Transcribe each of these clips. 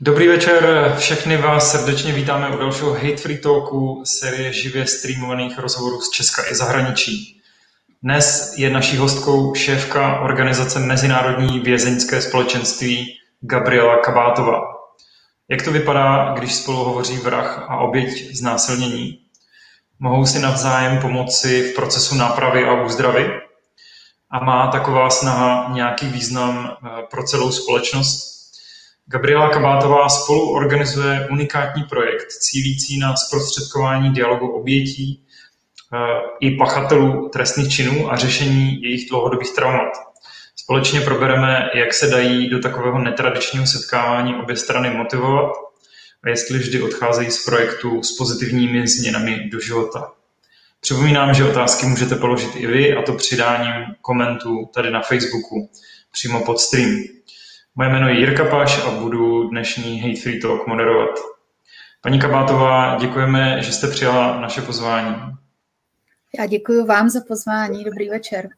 Dobrý večer, všechny vás srdečně vítáme u dalšího Hate Free Talku, série živě streamovaných rozhovorů z Česka i zahraničí. Dnes je naší hostkou šéfka organizace Mezinárodní vězeňské společenství Gabriela Kabátová. Jak to vypadá, když spolu hovoří vrah a oběť znásilnění? Mohou si navzájem pomoci v procesu nápravy a úzdravy? A má taková snaha nějaký význam eh, pro celou společnost? Gabriela Kabátová spolu organizuje unikátní projekt cílící na zprostředkování dialogu obětí eh, i pachatelů trestných činů a řešení jejich dlouhodobých traumat. Společně probereme, jak se dají do takového netradičního setkávání obě strany motivovat a jestli vždy odcházejí z projektu s pozitivními změnami do života. Připomínám, že otázky můžete položit i vy, a to přidáním komentu tady na Facebooku přímo pod stream. Moje jméno je Jirka Paš a budu dnešní Hate Free Talk moderovat. Paní Kabátová, děkujeme, že jste přijala naše pozvání. Já děkuji vám za pozvání. Dobrý večer.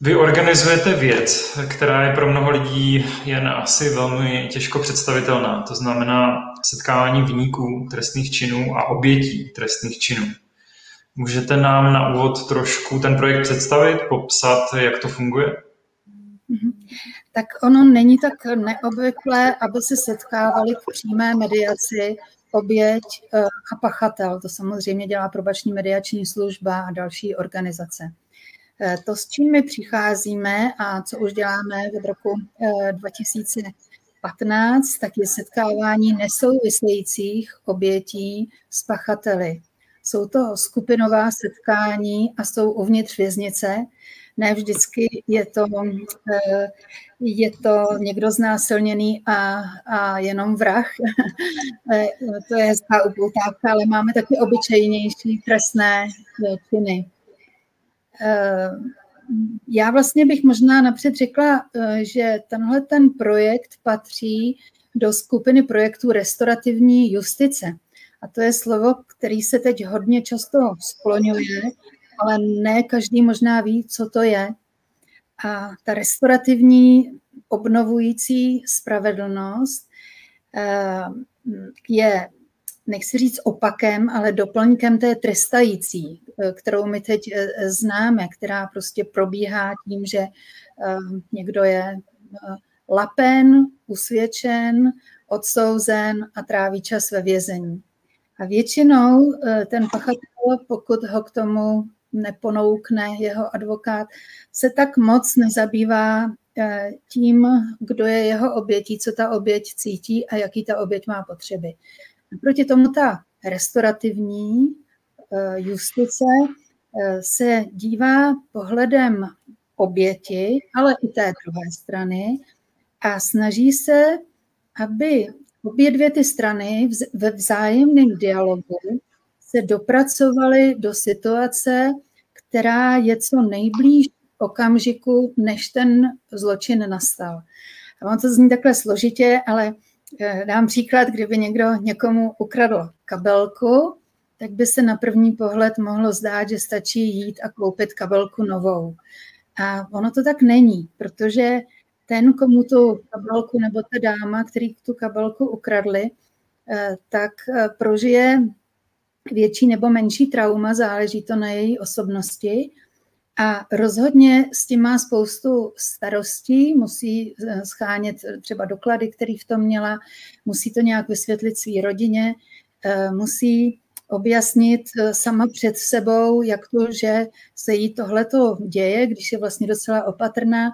Vy organizujete věc, která je pro mnoho lidí jen asi velmi těžko představitelná. To znamená setkávání vníků trestných činů a obětí trestných činů. Můžete nám na úvod trošku ten projekt představit, popsat, jak to funguje? Tak ono není tak neobvyklé, aby se setkávali k přímé mediaci oběť eh, a pachatel. To samozřejmě dělá probační mediační služba a další organizace. Eh, to, s čím my přicházíme a co už děláme od roku 2015, eh, tak je setkávání nesouvisejících obětí s pachateli. Jsou to skupinová setkání a jsou uvnitř věznice, ne vždycky je to, eh, je to někdo znásilněný a, a jenom vrah. Eh, to je hezká upoutávka, ale máme taky obyčejnější trestné eh, činy. Já vlastně bych možná napřed řekla, že tenhle ten projekt patří do skupiny projektů restaurativní justice. A to je slovo, který se teď hodně často skloňuje ale ne každý možná ví, co to je. A ta restaurativní obnovující spravedlnost eh, je, nechci říct opakem, ale doplňkem té trestající, eh, kterou my teď eh, známe, která prostě probíhá tím, že někdo je lapen, usvědčen, odsouzen a tráví čas ve vězení. A většinou ten pachatel, pokud ho k tomu neponoukne jeho advokát, se tak moc nezabývá eh, tím, kdo je jeho obětí, co ta oběť cítí a jaký ta oběť má potřeby. Proti tomu ta restaurativní eh, justice eh, se dívá pohledem oběti, ale i té druhé strany a snaží se, aby obě dvě ty strany ve vzájemném dialogu se dopracovali do situace, která je co nejblíž okamžiku, než ten zločin nastal. A on to zní takhle složitě, ale eh, dám příklad, kdyby někdo někomu ukradl kabelku, tak by se na první pohled mohlo zdát, že stačí jít a koupit kabelku novou. A ono to tak není, protože ten, komu tu kabelku nebo ta dáma, který tu kabelku ukradli, eh, tak eh, prožije větší nebo menší trauma, záleží to na její osobnosti. A rozhodně s tím má spoustu starostí, musí eh, schánět třeba doklady, který v tom měla, musí to nějak vysvětlit své rodině, eh, musí objasnit eh, sama před sebou, jak to, že se jí tohleto děje, když je vlastně docela opatrná.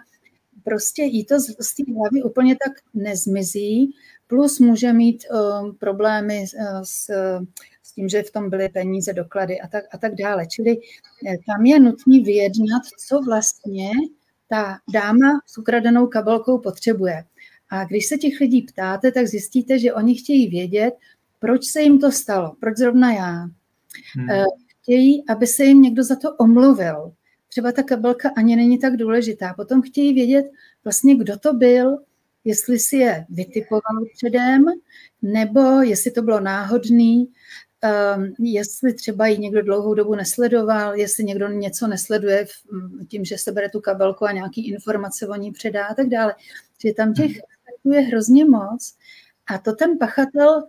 Prostě jí to z té hlavy úplně tak nezmizí, plus může mít problémy s tím, že v tom byly peníze, doklady a tak, a tak dále. Čili eh, tam je nutný vyjednat, co vlastně ta dáma s ukradenou kabelkou potřebuje. A když se těch lidí ptáte, tak zjistíte, že oni chtějí vědět, proč se jim to stalo, proč zrovna já. Hmm. Eh, chtějí, aby se jim někdo za to omluvil. Třeba ta kabelka ani není tak důležitá. Potom chtějí vědět vlastně, kdo to byl, jestli si je vytipoval předem, nebo jestli to bylo náhodný, jestli třeba ji někdo dlouhou dobu nesledoval, jestli někdo něco nesleduje tím, že se bere tu kabelku a nějaký informace o ní předá a tak dále. Že tam těch faktů je hrozně moc a to ten pachatel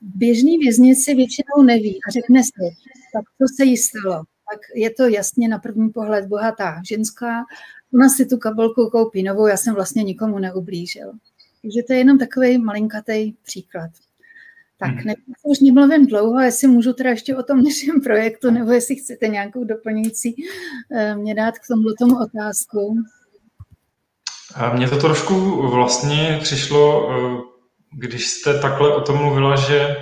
v běžný věznici většinou neví a řekne si, tak to se jí stalo. Tak je to jasně na první pohled bohatá ženská, ona si tu kabelku koupí novou, já jsem vlastně nikomu neublížil. Takže to je jenom takový malinkatý příklad. Tak, hmm. ne, už nemluvím dlouho, jestli můžu teda ještě o tom našem projektu, nebo jestli chcete nějakou doplňující eh, mě dát k tomu, tomu otázku. Mně to trošku vlastně přišlo, eh, když jste takhle o tom mluvila, že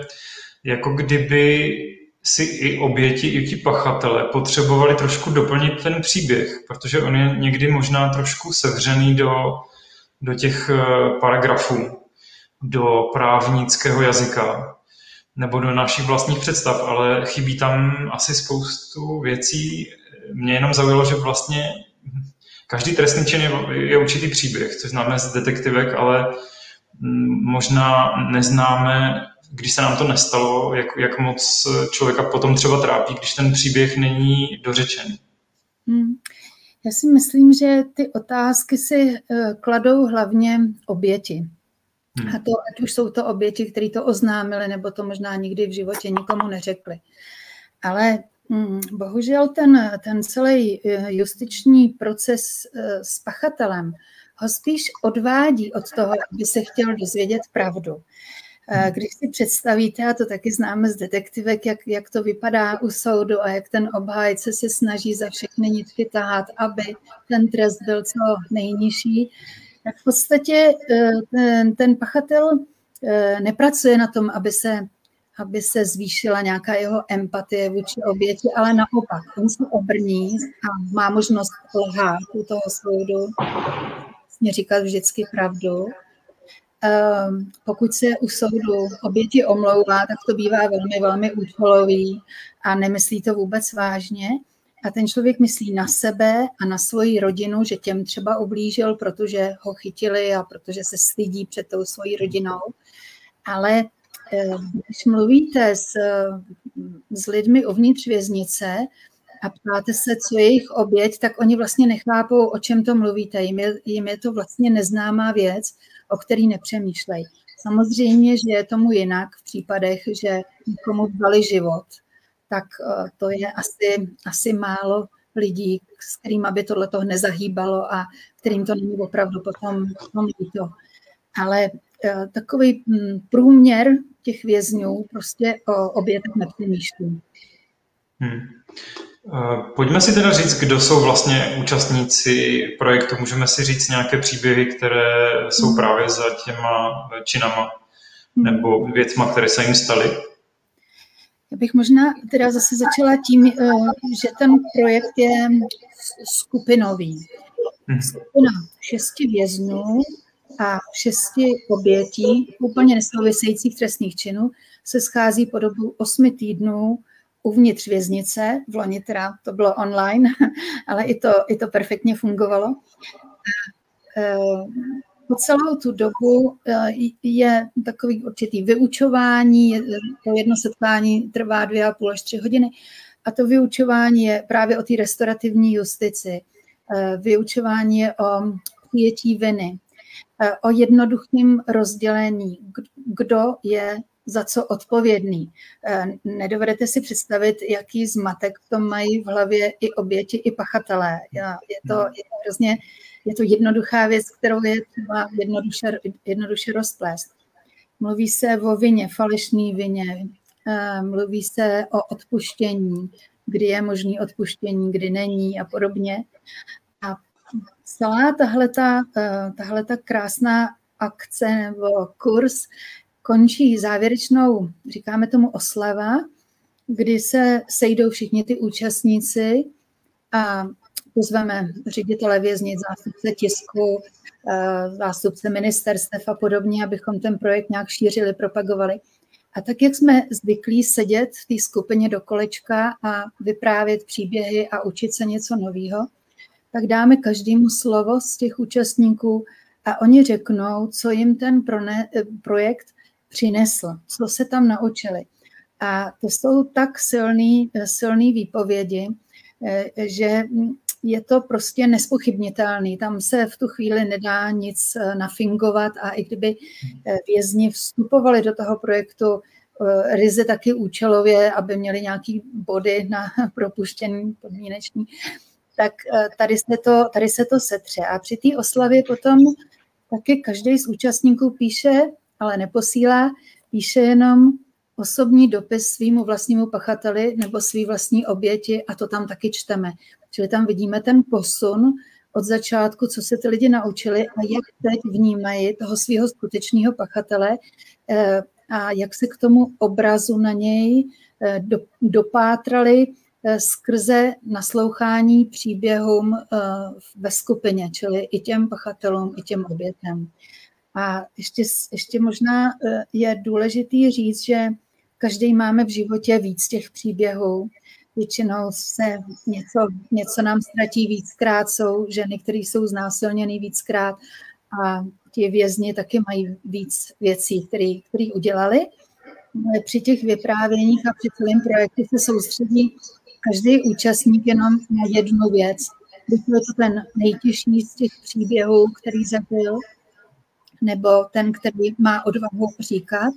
jako kdyby si i oběti, i ti pachatele potřebovali trošku doplnit ten příběh, protože on je někdy možná trošku sevřený do, do těch eh, paragrafů, do právnického jazyka nebo do našich vlastních představ, ale chybí tam asi spoustu věcí. Mě jenom zaujalo, že vlastně každý trestný čin je, je určitý příběh, což známe z detektivek, ale možná neznáme, když se nám to nestalo, jak, jak moc člověka potom třeba trápí, když ten příběh není dořečený. Hmm. Já si myslím, že ty otázky si eh, kladou hlavně oběti. Hmm. A to, ať už jsou to oběti, kteří to oznámili, nebo to možná nikdy v životě nikomu neřekli. Ale hm, bohužel ten, ten celý eh, justiční proces eh, s pachatelem ho spíš odvádí od toho, aby se chtěl dozvědět pravdu. Hmm. Když si představíte, a to taky známe z detektivek, jak, jak to vypadá u soudu a jak ten obhájce se snaží za všechny nitky tahat, aby ten trest byl co nejnižší, tak v podstatě eh, ten, ten pachatel eh, nepracuje na tom, aby se, aby se zvýšila nějaká jeho empatie vůči oběti, ale naopak, on se obrní a má možnost lhát u toho soudu, vlastně říkat vždycky pravdu. Um, pokud se u soudu oběti omlouvá, tak to bývá velmi, velmi účelový a nemyslí to vůbec vážně. A ten člověk myslí na sebe a na svoji rodinu, že těm třeba ublížil, protože ho chytili a protože se stydí před tou svojí rodinou. Ale eh, když mluvíte s, s lidmi uvnitř věznice a ptáte se, co je jejich oběť, tak oni vlastně nechápou, o čem to mluvíte. Jim je, jim je to vlastně neznámá věc, o který nepřemýšlejí. Samozřejmě, že je tomu jinak v případech, že někomu dali život – tak eh, to je asi, asi málo lidí, s kterými by tohle toho nezahýbalo a kterým to není opravdu potom, potom líto. Ale eh, takový hm, průměr těch vězňů prostě o obětech nepřemýšlí. Hmm. Eh, pojďme si teda říct, kdo jsou vlastně účastníci projektu. Můžeme si říct nějaké příběhy, které jsou hmm. právě za těma činama hmm. nebo věcma, které se jim staly. Já bych možná teda zase začala tím, eh, že ten projekt je skupinový. Mhm. Skupina šesti vězňů a šesti obětí úplně nesouvisejících trestných činů se schází po dobu osmi týdnů uvnitř věznice. V loni teda to bylo online, ale i to, i to perfektně fungovalo. Po celou tu dobu eh, je takový určitý vyučování, to jedno setkání trvá dvě a půl až tři hodiny a to vyučování je právě o té restaurativní justici. Eh, vyučování je o přijetí viny, eh, o jednoduchém rozdělení, kdo je za co odpovědný. Nedovedete si představit, jaký zmatek v tom mají v hlavě i oběti, i pachatelé. Je to, je to hrozně je to jednoduchá věc, kterou je třeba jednoduše, jednoduše rozplést. Mluví se o vině, falešné vině, mluví se o odpuštění, kdy je možný odpuštění, kdy není a podobně. A celá tahle ta krásná akce nebo kurz končí závěrečnou, říkáme tomu oslava, kdy se sejdou všichni ty účastníci a pozveme ředitele věznic, zástupce tisku, eh, zástupce ministerstev a podobně, abychom ten projekt nějak šířili, propagovali. A tak, jak jsme zvyklí sedět v té skupině do kolečka a vyprávět příběhy a učit se něco nového, tak dáme každému slovo z těch účastníků a oni řeknou, co jim ten projekt přinesl, co se tam naučili. A to jsou tak silný, silný výpovědi, eh, že je to prostě nespochybnitelný. Tam se v tu chvíli nedá nic nafingovat a i kdyby vězni vstupovali do toho projektu ryze taky účelově, aby měli nějaký body na propuštění podmíneční, tak tady se to, tady se to setře. A při té oslavě potom taky každý z účastníků píše, ale neposílá, píše jenom osobní dopis svýmu vlastnímu pachateli nebo svý vlastní oběti a to tam taky čteme. Čili tam vidíme ten posun od začátku, co se ty lidi naučili a jak teď vnímají toho svého skutečného pachatele eh, a jak se k tomu obrazu na něj eh, dopátrali eh, skrze naslouchání příběhům ve skupině, čili i těm pachatelům, i těm obětem. A ještě, ještě možná je důležitý říct, že každý máme v životě víc těch příběhů. Většinou se něco, něco nám ztratí víckrát, jsou ženy, které jsou znásilněny víckrát a ti vězni taky mají víc věcí, které udělali. Při těch vyprávěních a při celém projektu se soustředí každý účastník jenom na jednu věc. Když je to ten nejtěžší z těch příběhů, který zabil, nebo ten, který má odvahu říkat,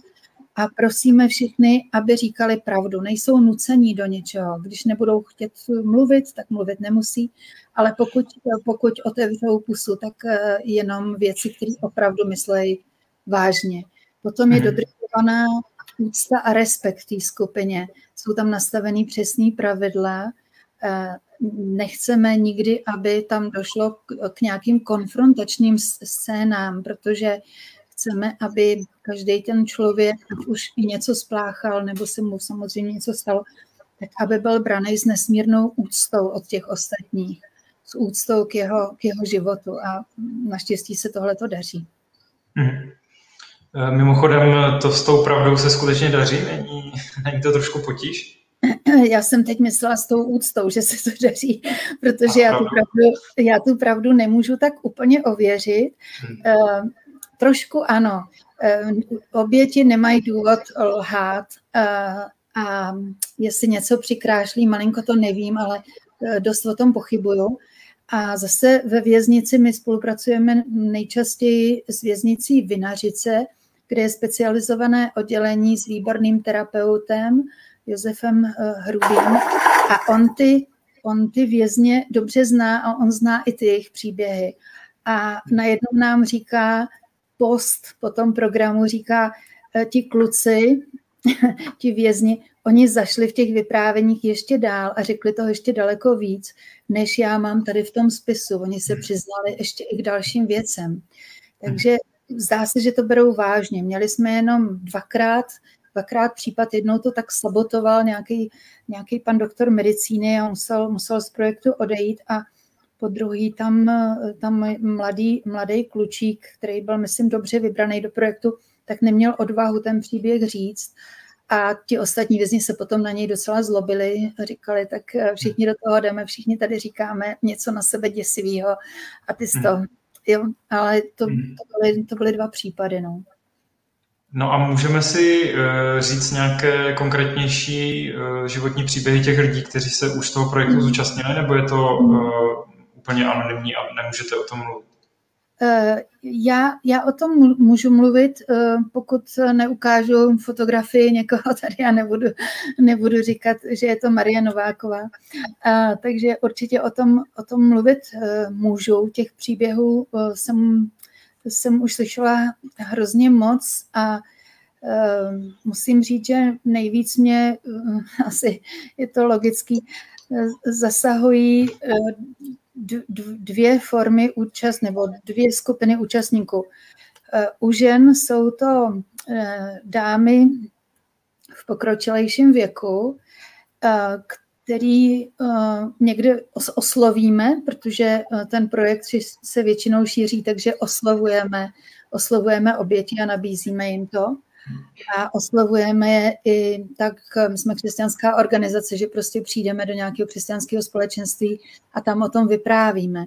a prosíme všechny, aby říkali pravdu. Nejsou nucení do něčeho. Když nebudou chtět mluvit, tak mluvit nemusí, ale pokud, pokud otevřou pusu, tak eh, jenom věci, které opravdu myslejí vážně. Potom je mhm. dodržovaná úcta a respekt té skupině. Jsou tam nastavený přesný pravidla. Eh, nechceme nikdy, aby tam došlo k nějakým konfrontačním scénám, protože chceme, aby každý ten člověk, už i něco spláchal, nebo se mu samozřejmě něco stalo, tak aby byl braný s nesmírnou úctou od těch ostatních, s úctou k jeho, k jeho životu a naštěstí se tohle to daří. Hmm. Mimochodem, to s tou pravdou se skutečně daří? Není, není to trošku potíž? Já jsem teď myslela s tou úctou, že se to daří, protože já tu, pravdu, já tu pravdu nemůžu tak úplně ověřit. Hmm. Trošku ano. Eh, oběti nemají důvod lhát a jestli něco přikrášlí, malinko to nevím, ale eh, dost o tom pochybuju. A zase ve věznici my spolupracujeme nejčastěji s věznicí Vinařice, kde je specializované oddělení s výborným terapeutem Josefem Hrubým. A on ty, on ty vězně dobře zná a on zná i ty jejich příběhy. A najednou nám říká, post po tom programu říká, e, ti kluci, ti vězni, oni zašli v těch vyprávěních ještě dál a řekli toho ještě daleko víc, než já mám tady v tom spisu. Oni se hmm. přiznali ještě i k dalším věcem. Takže zdá se, že to berou vážně. Měli jsme jenom dvakrát, dvakrát případ, jednou to tak sabotoval nějaký, nějaký pan doktor medicíny a on musel, musel z projektu odejít a po druhý tam, tam mladý, mladý klučík, který byl, myslím, dobře vybraný do projektu, tak neměl odvahu ten příběh říct. A ti ostatní vězni se potom na něj docela zlobili, říkali, tak všichni do toho jdeme, všichni tady říkáme něco na sebe děsivého a ty to, hmm. jo, ale to, hmm. to, byly, to byly dva případy, no. No a můžeme si uh, říct nějaké konkrétnější uh, životní příběhy těch lidí, kteří se už z toho projektu hmm. zúčastnili, nebo je to úplně anonymní a nemůžete o tom mluvit? Eh, já, já o tom můžu mluvit, eh, pokud neukážu fotografii někoho tady, já nebudu, nebudu říkat, že je to Marie Nováková. A, takže určitě o tom, o tom mluvit eh, můžu. Těch příběhů jsem, jsem už slyšela hrozně moc a musím říct, že nejvíc mě, asi je to logický, zasahují dvě formy účast nebo dvě skupiny účastníků. Eh, u žen jsou to eh, dámy v pokročilejším věku, eh, který někde oslovíme, protože ten projekt se většinou šíří, takže oslovujeme, oslovujeme oběti a nabízíme jim to a oslovujeme je i tak, my jsme křesťanská organizace, že prostě přijdeme do nějakého křesťanského společenství a tam o tom vyprávíme.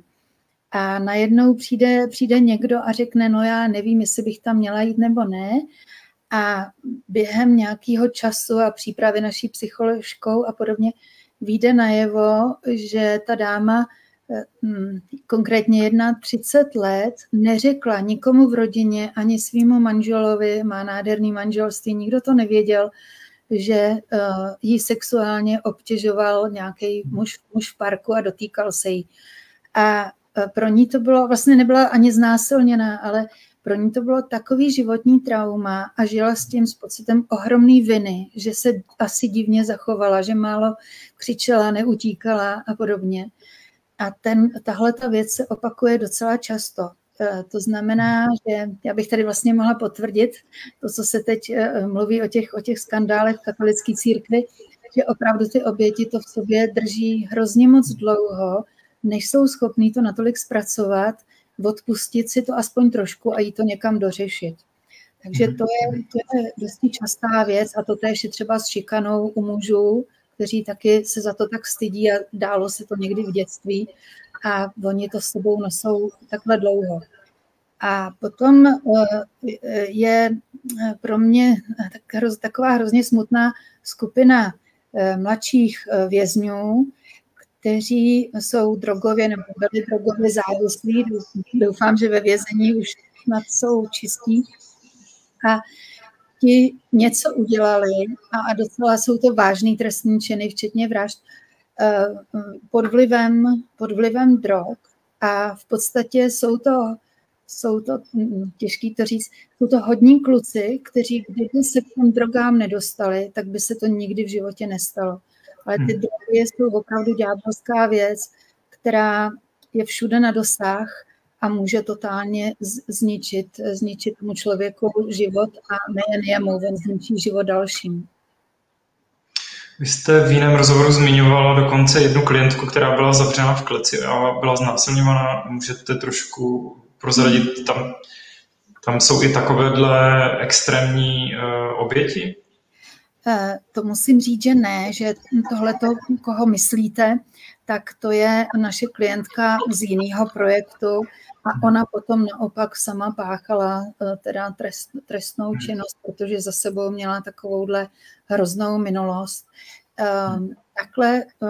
A najednou přijde, přijde někdo a řekne, no já nevím, jestli bych tam měla jít nebo ne. A během nějakého času a přípravy naší psycholožkou a podobně vyjde najevo, že ta dáma konkrétně jedna 30 let neřekla nikomu v rodině, ani svýmu manželovi, má nádherný manželství, nikdo to nevěděl, že uh, jí sexuálně obtěžoval nějaký muž, muž v parku a dotýkal se jí. A uh, pro ní to bylo, vlastně nebyla ani znásilněná, ale pro ní to bylo takový životní trauma a žila s tím s pocitem ohromné viny, že se asi divně zachovala, že málo křičela, neutíkala a podobně. A ten, tahle ta věc se opakuje docela často. Eh, to znamená, že já bych tady vlastně mohla potvrdit to, co se teď eh, mluví o těch, o těch skandálech katolické církvy, že opravdu ty oběti to v sobě drží hrozně moc dlouho, než jsou schopní to natolik zpracovat, odpustit si to aspoň trošku a jít to někam dořešit. Takže to je, to je dosti častá věc a to též je třeba s šikanou u mužů, kteří taky se za to tak stydí a dálo se to někdy v dětství a oni to s sebou nosou takhle dlouho. A potom eh, je pro mě taková hrozně smutná skupina eh, mladších eh, vězňů, kteří jsou drogově nebo byli drogově závislí. Doufám, že ve vězení už snad jsou čistí. A ti něco udělali a docela jsou to vážný trestní činy, včetně vražd, eh, pod vlivem, pod vlivem drog a v podstatě jsou to, jsou to, hm, těžký to říct, jsou to hodní kluci, kteří kdyby se k těm drogám nedostali, tak by se to nikdy v životě nestalo. Ale ty hmm. drogy jsou opravdu ďábelská věc, která je všude na dosah a může totálně zničit, zničit tomu člověku život a nejen jemu, on zničí život dalším. Vy jste v jiném rozhovoru zmiňovala dokonce jednu klientku, která byla zavřena v kleci a byla znásilňovaná. Můžete trošku prozradit, tam, tam jsou i takovéhle extrémní uh, oběti? Eh, to musím říct, že ne, že tohle, koho myslíte, tak to je naše klientka z jiného projektu a ona potom naopak sama páchala eh, teda trest, trestnou činnost, protože za sebou měla takovouhle hroznou minulost. Ehm, takhle, eh,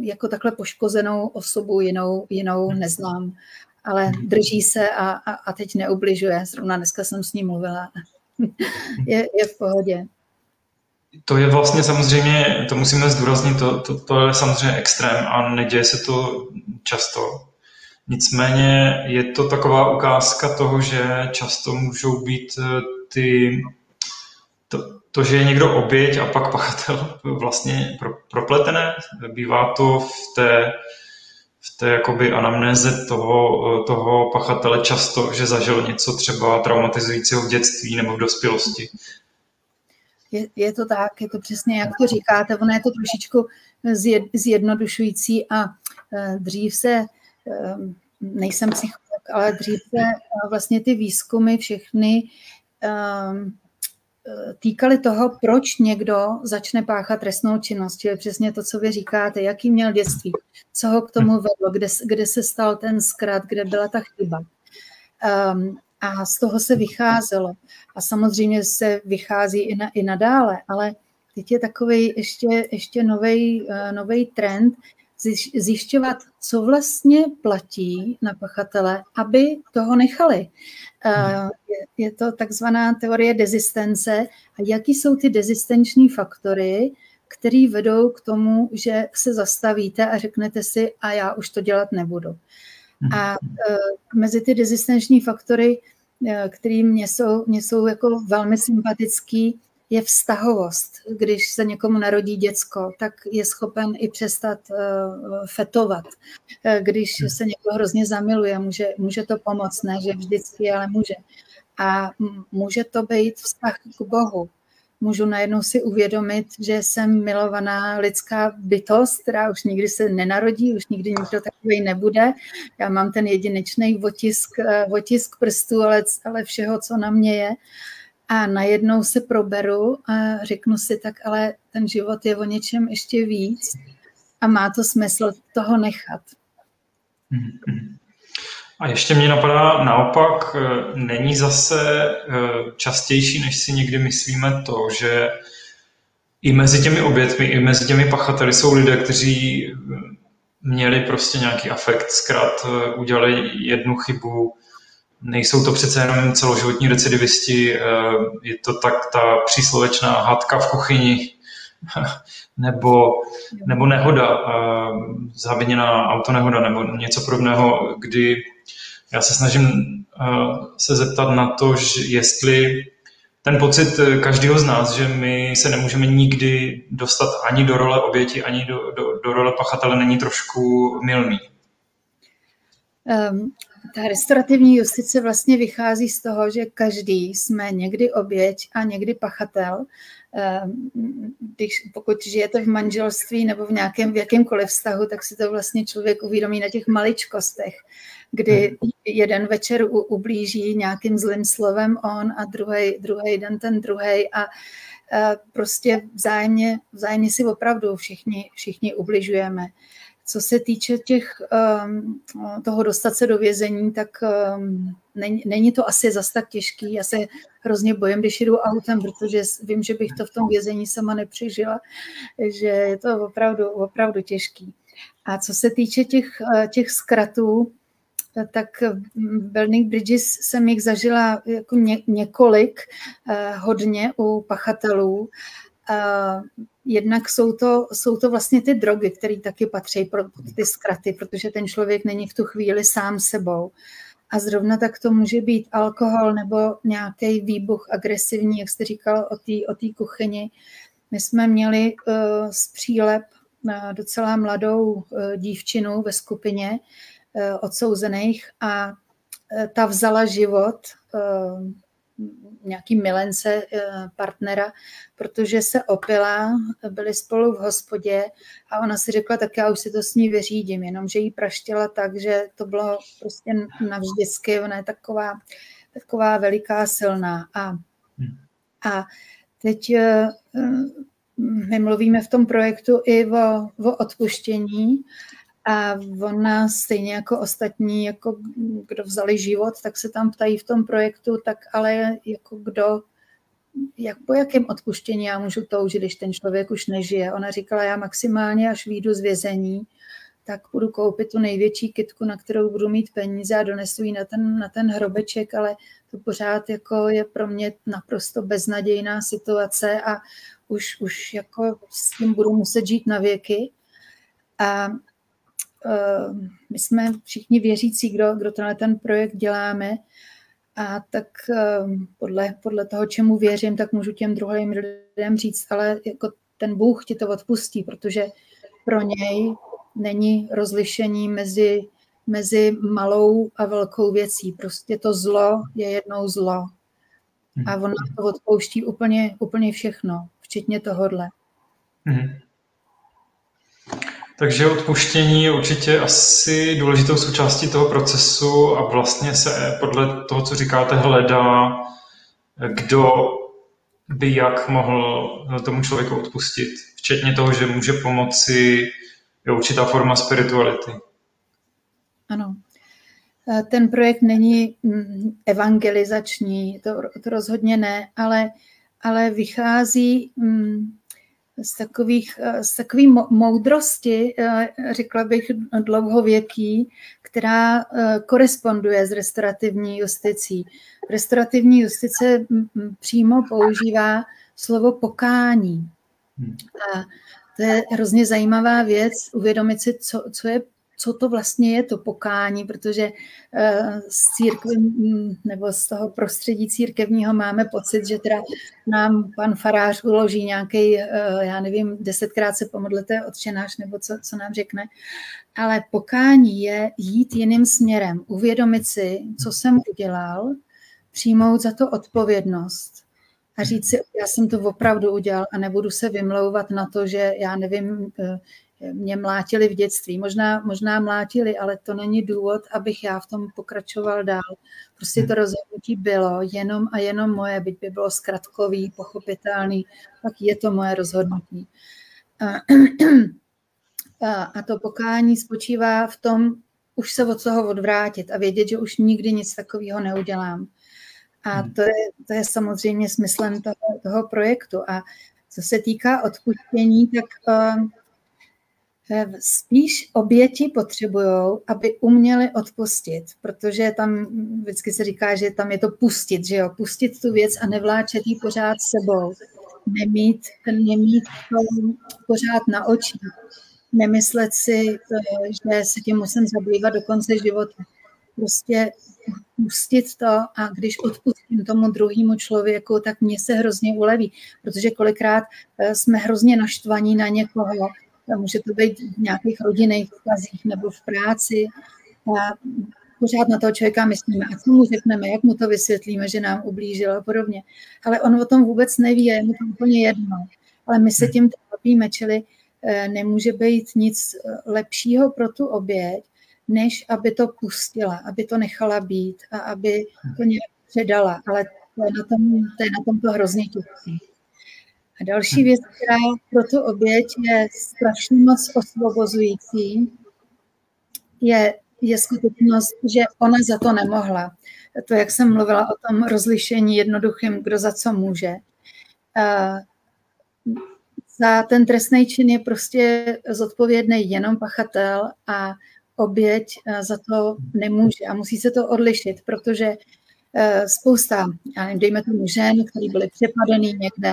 jako takhle poškozenou osobu jinou, jinou neznám, ale drží se a, a, a teď neubližuje. Zrovna dneska jsem s ním mluvila. je, je v pohodě. To je vlastně samozřejmě, to musíme zdůraznit, to, to, to je samozřejmě extrém a neděje se to často. Nicméně je to taková ukázka toho, že často můžou být eh, ty, to, to že je někdo oběť a pak pachatel vlastně pro, propletené. Bývá to v té, v té jakoby anamnéze toho, eh, toho pachatele často, že zažil něco třeba traumatizujícího v dětství nebo v dospělosti je, je to tak, je to přesně, jak to říkáte, ono je to trošičku zjed, zjednodušující a uh, dřív se, uh, nejsem psycholog, ale dřív se vlastně ty výzkumy všechny uh, týkaly toho, proč někdo začne páchat trestnou činnost. Čili přesně to, co vy říkáte, jaký měl dětství, co ho k tomu vedlo, kde, kde se stal ten zkrat, kde byla ta chyba. Um, a z toho se vycházelo. A samozřejmě se vychází i, na, i nadále, ale teď je takový ještě, ještě nový trend zjišťovat, co vlastně platí na pachatele, aby toho nechali. Je, je to takzvaná teorie dezistence a jaký jsou ty dezistenční faktory, které vedou k tomu, že se zastavíte a řeknete si, a já už to dělat nebudu. A e, mezi ty rezistenční faktory, e, které mě jsou, mě jsou jako velmi sympatický, je vztahovost. Když se někomu narodí děcko, tak je schopen i přestat uh, fetovat. Když se někdo hrozně zamiluje, může, může to pomoct, ne že vždycky, ale může. A může to být vztah k Bohu můžu najednou si uvědomit, že jsem milovaná lidská bytost, která už nikdy se nenarodí, už nikdy nikdo takový nebude. Já mám ten jedinečný otisk, eh, otisk prstů, ale, ale všeho, co na mě je. A najednou se proberu a řeknu si tak, ale ten život je o něčem ještě víc a má to smysl toho nechat. Mm-hmm. A ještě mě napadá naopak, eh, není zase eh, častější, než si někdy myslíme to, že i mezi těmi obětmi, i mezi těmi pachateli jsou lidé, kteří eh, měli prostě nějaký afekt, zkrát eh, udělali jednu chybu, nejsou to přece jenom celoživotní recidivisti, je to tak ta příslovečná hádka v kuchyni, nebo, nebo nehoda, zaviněná autonehoda nebo něco podobného, kdy já se snažím se zeptat na to, že jestli ten pocit eh, každého z nás, že my se nemůžeme nikdy dostat ani do role oběti, ani do, do, do role pachatele, není trošku milný. Um, ta restaurativní justice vlastně vychází z toho, že každý jsme někdy oběť a někdy pachatel. Um, když, pokud žijete v manželství nebo v nějakém v jakémkoliv vztahu, tak si to vlastně člověk uvědomí na těch maličkostech kdy hmm. jeden večer u, ublíží nějakým zlým slovem on a druhý, druhý den ten druhý a prostě vzájemně, vzájemně si opravdu všichni, všichni ubližujeme. Co se týče těch, um, toho dostat se do vězení, tak um, není, není to asi zas tak těžký. Já se hrozně bojím, když jdu autem, protože vím, že bych to v tom vězení sama nepřežila, že je to opravdu, opravdu těžký. A co se týče těch, uh, těch zkratů, tak v Burning Bridges jsem jich zažila jako ně, několik, eh, hodně u pachatelů. Eh, jednak jsou to, jsou to vlastně ty drogy, které taky patří pro ty zkraty, protože ten člověk není v tu chvíli sám sebou. A zrovna tak to může být alkohol nebo nějaký výbuch agresivní, jak jste říkal o té o kuchyni. My jsme měli uh, z přílep uh, docela mladou uh, dívčinu ve skupině, Eh, odsouzených a eh, ta vzala život eh, nějaký milence partnera, protože se opila, byli spolu v hospodě a ona si řekla, tak já už si to s ní vyřídím, jenomže jí praštila tak, že to bylo prostě navždycky, ona je taková, taková veliká, silná. A, a teď my mluvíme v tom projektu i o, o odpuštění a ona stejně jako ostatní, jako kdo vzali život, tak se tam ptají v tom projektu, tak ale jako kdo, jak, po jakém odpuštění já můžu toužit, když ten člověk už nežije. Ona říkala, já maximálně až výjdu z vězení, tak budu koupit tu největší kitku, na kterou budu mít peníze a donesu ji na ten, na ten hrobeček, ale to pořád jako je pro mě naprosto beznadějná situace a už, už jako s tím budu muset žít na věky. A my jsme všichni věřící, kdo, kdo tenhle ten projekt děláme, a tak eh, podle, podle toho, čemu věřím, tak můžu těm druhým lidem říct, ale jako ten Bůh ti to odpustí, protože pro něj není rozlišení mezi, mezi malou a velkou věcí. Prostě to zlo je jednou zlo. A on to odpouští úplně, úplně všechno, včetně tohodle. Mm-hmm. Takže odpuštění je určitě asi důležitou součástí toho procesu a vlastně se podle toho, co říkáte, hledá, kdo by jak mohl tomu člověku odpustit. Včetně toho, že může pomoci je určitá forma spirituality. Ano. Ten projekt není mm, evangelizační, to, to rozhodně ne, ale, ale vychází mm, z, takových, eh, z takové moudrosti, eh, řekla bych dlouhověký, která eh, koresponduje s restaurativní justicí. Restaurativní justice přímo používá slovo pokání. Hmm. A to je hrozně zajímavá věc, uvědomit si, co, co je co to vlastně je to pokání, protože eh, z církve mm, nebo z toho prostředí církevního máme pocit, že teda nám pan farář uloží nějaký, eh, já nevím, desetkrát se pomodlete odčenáš nebo co, co nám řekne, ale pokání je jít jiným směrem, uvědomit si, co jsem udělal, přijmout za to odpovědnost a říct si, já jsem to opravdu udělal a nebudu se vymlouvat na to, že já nevím, eh, mě mlátili v dětství. Možná, možná mlátili, ale to není důvod, abych já v tom pokračoval dál. Prostě to rozhodnutí bylo jenom a jenom moje, byť by bylo zkratkový, pochopitelný, tak je to moje rozhodnutí. A to pokání spočívá v tom, už se od toho odvrátit a vědět, že už nikdy nic takového neudělám. A hmm. to je, to je samozřejmě smyslem toho, toho projektu. A co se týká odpuštění, tak uh, spíš oběti potřebují, aby uměli odpustit, protože tam vždycky se říká, že tam je to pustit, že jo, pustit tu věc a nevláčet ji pořád sebou, nemít, nemít to pořád na očích, nemyslet si, že se tím musím zabývat do konce života. Prostě pustit to a když odpustím tomu druhému člověku, tak mě se hrozně uleví, protože kolikrát eh, jsme hrozně naštvaní na někoho, může to být v nějakých rodinných vztazích nebo v práci a pořád na toho člověka myslíme a co mu řekneme, jak mu to vysvětlíme, že nám ublížil a podobně. Ale on o tom vůbec neví a je mu to úplně jedno. Ale my se tím trápíme, čili eh, nemůže být nic eh, lepšího pro tu oběť, než aby to pustila, aby to nechala být a aby to nějak předala. Ale to je na tom to, je na tom to hrozně těžké. A další věc, která pro tu oběť je strašně moc osvobozující, je, je skutečnost, že ona za to nemohla. To, jak jsem mluvila o tom rozlišení jednoduchým, kdo za co může. Za ten trestný čin je prostě zodpovědný jenom pachatel a oběť za to nemůže a musí se to odlišit, protože spousta, dejme tomu žen, který byly přepadený někde,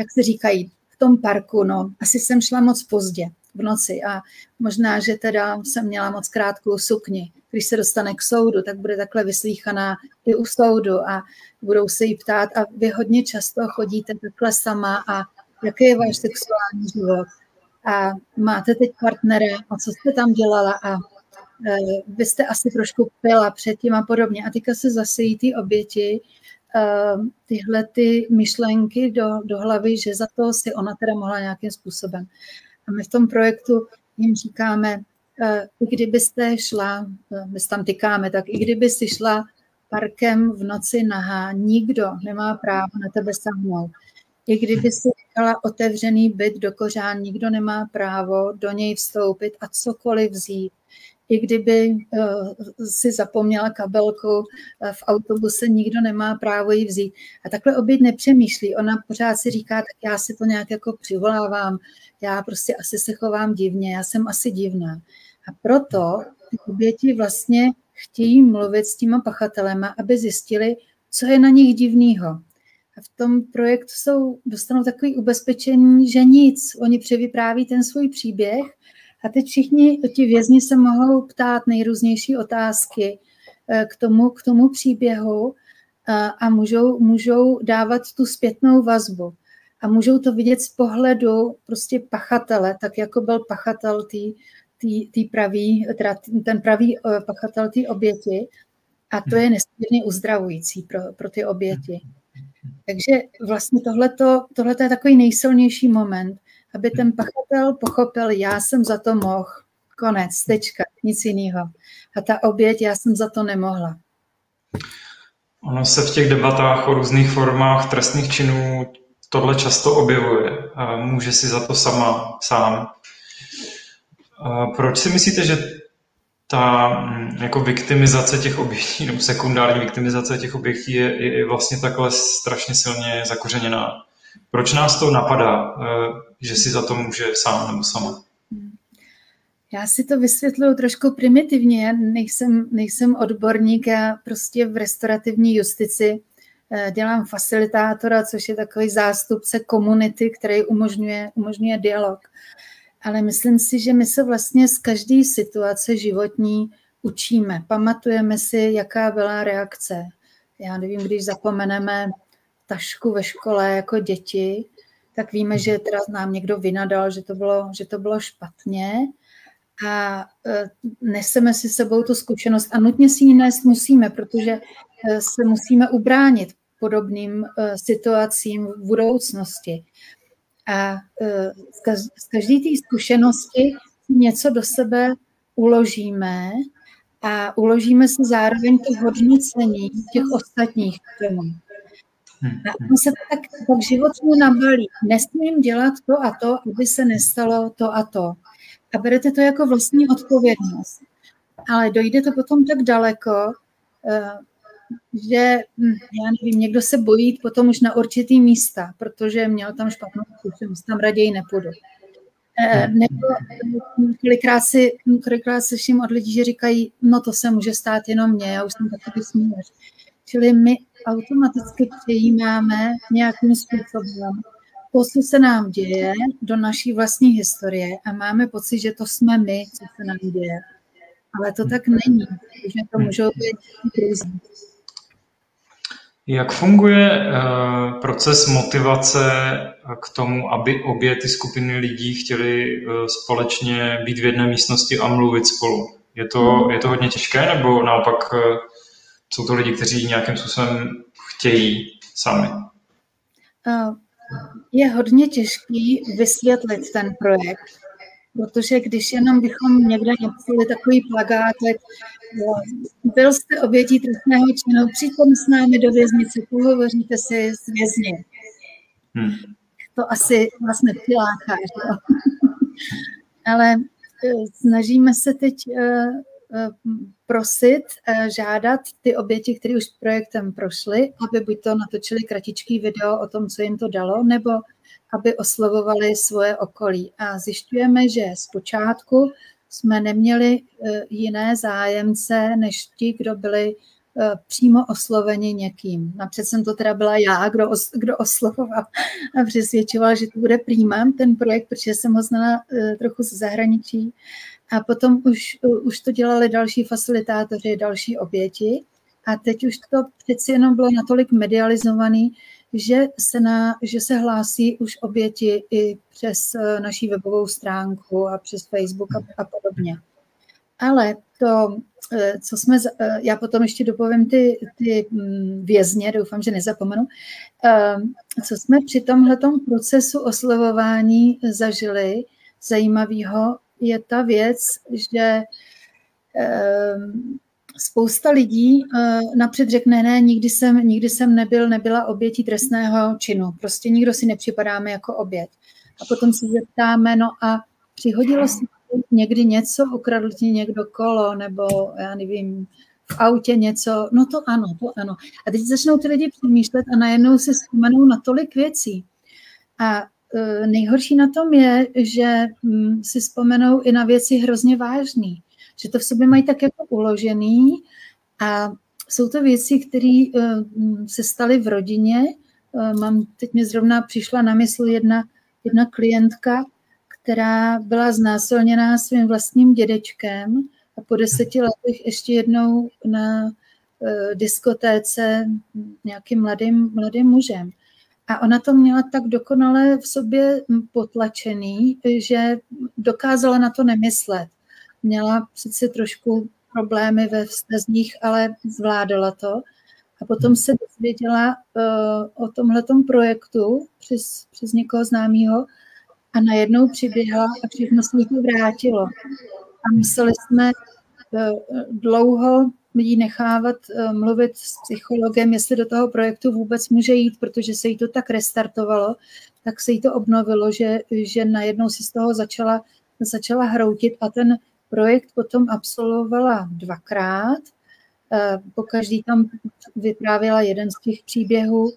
tak si říkají, v tom parku, no, asi jsem šla moc pozdě v noci. A možná, že teda jsem měla moc krátkou sukni. Když se dostane k soudu, tak bude takhle vyslíchaná i u soudu a budou se jí ptát. A vy hodně často chodíte takhle sama a jaký je váš sexuální život? A máte teď partnera? A co jste tam dělala? A e, vy jste asi trošku pila předtím a podobně. A teďka se zasejí ty oběti tyhle ty myšlenky do, do hlavy, že za to si ona teda mohla nějakým způsobem. A my v tom projektu jim říkáme, eh, i kdybyste šla, eh, my tam tykáme, tak i kdyby si šla parkem v noci nahá, nikdo nemá právo na tebe sáhnout. I kdyby si nechala otevřený byt do kořán, nikdo nemá právo do něj vstoupit a cokoliv vzít i kdyby eh, si zapomněla kabelku eh, v autobuse, nikdo nemá právo ji vzít. A takhle oběť nepřemýšlí. Ona pořád si říká, tak já si to nějak jako přivolávám, já prostě asi se chovám divně, já jsem asi divná. A proto ty oběti vlastně chtějí mluvit s těma pachatelema, aby zjistili, co je na nich divného. A v tom projektu jsou, dostanou takový ubezpečení, že nic. Oni převypráví ten svůj příběh a teď všichni ti vězni se mohou ptát nejrůznější otázky eh, k tomu, k tomu příběhu a, můžou, můžou dávat tu zpětnou vazbu. A můžou to vidět z pohledu prostě pachatele, tak jako byl pachatel tý, tý, tý pravý, teda ten pravý eh, pachatel té oběti. A to je nesmírně uzdravující pro, pro ty oběti. Takže vlastně tohle je takový nejsilnější moment, aby ten pachatel pochopil, já jsem za to mohl, konec, tečka, nic jiného. A ta oběť, já jsem za to nemohla. Ono se v těch debatách o různých formách trestných činů tohle často objevuje. Může si za to sama, sám. Proč si myslíte, že ta mm, jako viktimizace těch obětí, nebo sekundární viktimizace těch obětí je, je vlastně takhle strašně silně zakořeněná? Proč nás to napadá, eh, že si za to může sám nebo sama? Já si to vysvětluju trošku primitivně. Já nejsem, nejsem odborník, já prostě v restaurativní justici eh, dělám facilitátora, což je takový zástupce komunity, který umožňuje, umožňuje dialog. Ale myslím si, že my se vlastně z každé situace životní učíme. Pamatujeme si, jaká byla reakce. Já nevím, když zapomeneme tašku ve škole jako děti, tak víme, že teda nám někdo vynadal, že to bylo, že to bylo špatně a e, neseme si sebou tu zkušenost a nutně si ji nést musíme, protože e, se musíme ubránit podobným e, situacím v budoucnosti. A z každé té zkušenosti něco do sebe uložíme a uložíme si zároveň to hodnocení těch ostatních k tomu. Hmm, a on se tak, tak životně nabalí. Nesmím dělat to a to, aby se nestalo to a to. A berete to jako vlastní odpovědnost. Ale dojde to potom tak daleko, eh, že, hm, já nevím, někdo se bojí potom už na určitý místa, protože měl tam špatnou zkušenost, tam raději nepůjdu. Hmm. Nebo kolikrát, si, kolikrát slyším od lidí, že říkají, no to se může stát jenom mě, já už jsem takový směř. Čili my automaticky přijímáme nějakým způsobem to, co se nám děje, do naší vlastní historie a máme pocit, že to jsme my, co se nám děje. Ale to tak není, že to můžou být různý. Jak funguje uh, proces motivace k tomu, aby obě ty skupiny lidí chtěly uh, společně být v jedné místnosti a mluvit spolu? Je to, je to hodně těžké, nebo naopak uh, jsou to lidi, kteří nějakým způsobem chtějí sami? Je hodně těžký vysvětlit ten projekt, protože když jenom bychom někde napsali takový plagátek, byl jste obětí trestného činu, přitom s námi do věznice, pohovoříte si s vězni. Hmm. To asi vás nepřiláká, že? Ale eh, snažíme se teď eh, Eh, prosit, eh, žádat ty oběti, které už projektem prošly, aby buď to natočili kratičký video o tom, co jim to dalo, nebo aby oslovovali svoje okolí. A zjišťujeme, že zpočátku jsme neměli eh, jiné zájemce, než ti, kdo byli přímo osloveni někým. Napřed jsem to teda byla já, kdo, os, kdo oslovoval a přesvědčoval, že to bude přímá ten projekt, protože jsem ho znala trochu z zahraničí. A potom už, už to dělali další facilitátoři, další oběti. A teď už to přeci jenom bylo natolik medializovaný, že se, na, že se hlásí už oběti i přes eh, naší webovou stránku a přes Facebook a, a podobně. Ale to, eh, co jsme, eh, já potom ještě dopovím ty, ty mm, vězně, doufám, že nezapomenu, co jsme při tomhletom procesu oslovování zažili zajímavého, je ta věc, že ehm, spousta lidí eh, napřed řekne, ne, nikdy jsem, nikdy jsem nebyl, nebyla obětí trestného činu. Prostě nikdo si nepřipadáme jako oběť. A potom se zeptáme, no a přihodilo se někdy něco, ukradl ti někdo kolo, nebo já nevím, v autě něco, no to ano, to ano. A teď začnou ty lidi přemýšlet a najednou si vzpomenou na tolik věcí. A nejhorší na tom je, že hm, si vzpomenou i na věci hrozně vážné, že to v sobě mají tak jako uložený a jsou to věci, které eh, hm, se staly v rodině. Eh, mám, teď mi zrovna přišla na mysl jedna, jedna klientka, která byla znásilněná svým vlastním dědečkem a po deseti letech ještě jednou na diskotéce nějakým mladým, mladým mužem. A ona to měla tak dokonale v sobě potlačený, že dokázala na to nemyslet. Měla přece trošku problémy ve vztazích, ale zvládala to. A potom se dozvěděla uh, o tomhletom projektu přes, přes někoho známého a najednou přiběhla a všechno se to vrátilo. A museli jsme uh, dlouho jí nechávat uh, mluvit s psychologem, jestli do toho projektu vůbec může jít, protože se jí to tak restartovalo, tak se jí to obnovilo, že, že najednou si z toho začala, začala hroutit a ten projekt potom absolvovala dvakrát. Uh, po každý tam vyprávěla jeden z těch příběhů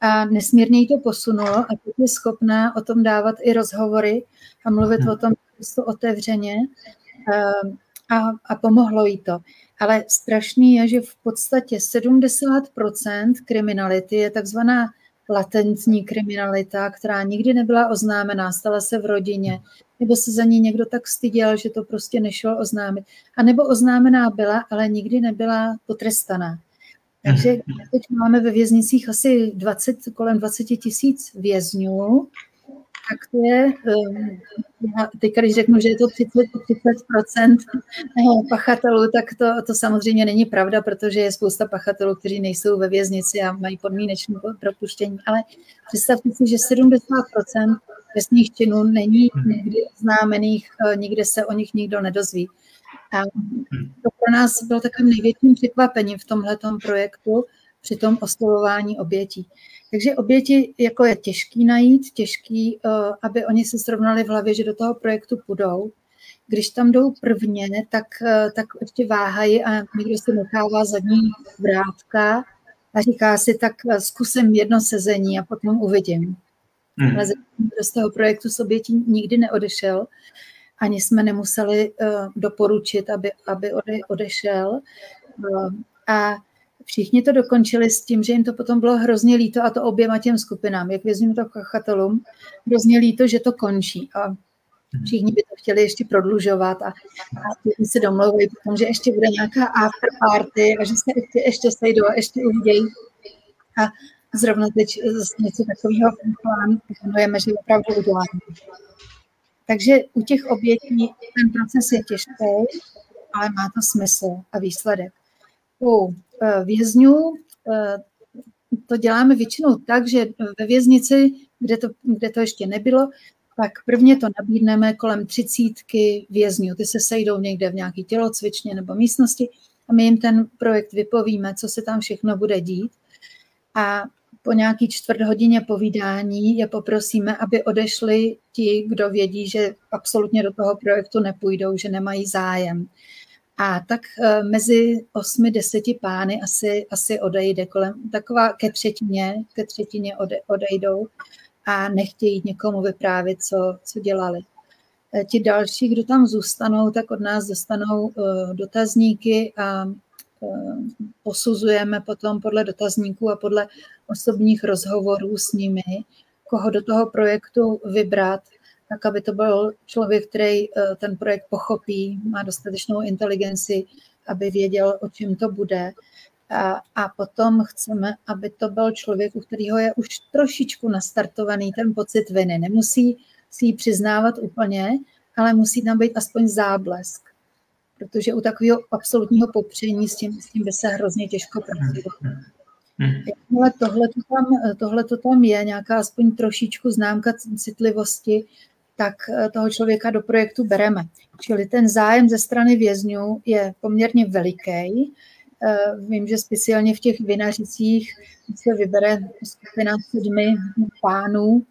a nesmírně jí to posunulo a teď je schopná o tom dávat i rozhovory a mluvit hmm. o tom otevřeně uh, a, a pomohlo jí to. Ale strašný je, že v podstatě 70% kriminality je takzvaná latentní kriminalita, která nikdy nebyla oznámená, stala se v rodině, nebo se za ní někdo tak styděl, že to prostě nešlo oznámit. A nebo oznámená byla, ale nikdy nebyla potrestaná. Takže mhm. teď máme ve věznicích asi 20, kolem 20 tisíc vězňů, tak to je, ehm, teď když řeknu, že je to 30, 30% pachatelů, tak to, to samozřejmě není pravda, protože je spousta pachatelů, kteří nejsou ve věznici a mají podmínečné propuštění, ale představte si, že 70% trestných činů není nikdy známených, eh, nikde se o nich nikdo nedozví. A to pro nás bylo takovým největším překvapením v tomhle projektu při tom oslovování obětí. Takže oběti jako je těžký najít, těžký, eh, aby oni se srovnali v hlavě, že do toho projektu půjdou. Když tam jdou prvně, tak, eh, tak ještě váhají a někdo si nechává zadní vrátka a říká si, tak eh, zkusím jedno sezení a potom uvidím. Hmm. Ale z toho projektu s obětí nikdy neodešel. Ani jsme nemuseli uh, doporučit, aby, aby ode, odešel. Uh, a všichni to dokončili s tím, že jim to potom bylo hrozně líto, a to oběma těm skupinám, jak vězním to kachatelům, hrozně líto, že to končí. A všichni by to chtěli ještě prodlužovat a, a všichni se domlouvají potom, že ještě bude nějaká after party a že se ještě, ještě sejdou a ještě uvidějí. A zrovna teď něco takového plánujeme, že opravdu uděláme. Takže u těch obětí ten proces je těžký, ale má to smysl a výsledek. U vězňů e, to děláme většinou tak, že ve věznici, kde to, kde to ještě nebylo, tak prvně to nabídneme kolem třicítky vězňů. Ty se sejdou někde v nějaký tělocvičně nebo místnosti a my jim ten projekt vypovíme, co se tam všechno bude dít. A po nějaký čtvrt hodině povídání je poprosíme, aby odešli ti, kdo vědí, že absolutně do toho projektu nepůjdou, že nemají zájem. A tak eh, mezi osmi, deseti pány asi, asi odejde kolem, taková ke třetině, ke třetině ode, odejdou a nechtějí někomu vyprávět, co, co dělali. Eh, ti další, kdo tam zůstanou, tak od nás dostanou eh, dotazníky a posuzujeme potom podle dotazníků a podle osobních rozhovorů s nimi, koho do toho projektu vybrat, tak aby to byl člověk, který eh, ten projekt pochopí, má dostatečnou inteligenci, aby věděl, o čem to bude. A, a potom chceme, aby to byl člověk, u kterého je už trošičku nastartovaný ten pocit viny. Nemusí si ji přiznávat úplně, ale musí tam být aspoň záblesk. Protože u takového absolutního popření s tím, s tím by se hrozně těžko pracovat. Jakmile tohle to tam, tohle to tam je, nějaká aspoň trošičku známka citlivosti, tak eh, toho člověka do projektu bereme. Čili ten zájem ze strany vězňů je poměrně veliký. Eh, vím, že speciálně v těch vinařicích se vybere skupina sedmi pánů,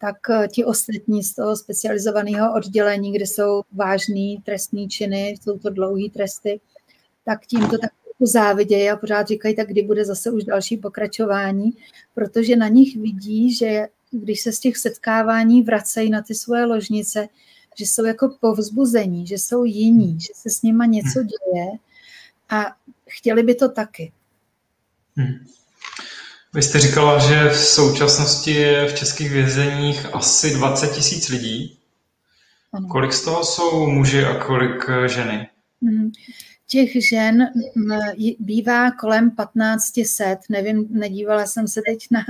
tak eh, ti ostatní z toho specializovaného oddělení, kde jsou vážné trestní činy, jsou to dlouhé tresty, tak tím to tak závidějí a pořád říkají, tak kdy bude zase už další pokračování, protože na nich vidí, že když se z těch setkávání vracejí na ty svoje ložnice, že jsou jako povzbuzení, že jsou jiní, že se s nima něco hmm. děje a chtěli by to taky. Hmm. Vy jste říkala, že v současnosti je v českých vězeních asi 20 tisíc lidí. Ano. Kolik z toho jsou muži a kolik ženy? Hmm těch žen bývá kolem 1500, nevím, nedívala jsem se teď na,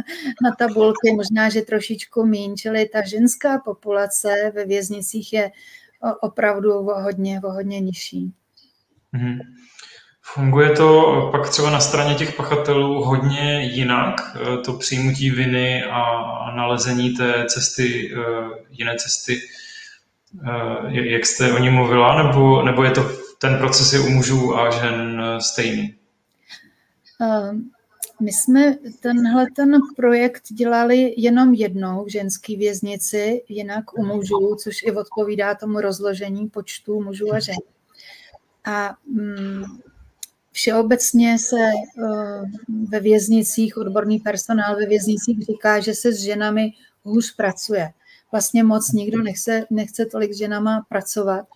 na tabulky, možná, že trošičku míň, čili ta ženská populace ve věznicích je opravdu hodně, hodně nižší. Mm-hmm. Funguje to pak třeba na straně těch pachatelů hodně jinak, e, to přijmutí viny a nalezení té cesty, e, jiné cesty, e, jak jste o ní mluvila, nebo, nebo je to ten proces je u mužů a žen eh, stejný? Ehm, my jsme tenhle ten projekt dělali jenom jednou v ženské věznici, jinak u mužů, což i odpovídá tomu rozložení počtu mužů a žen. A mm, všeobecně se uh, ve věznicích, odborný personál ve věznicích říká, že se s ženami hůř pracuje. Vlastně moc nikdo nechce, nechce tolik s ženama pracovat.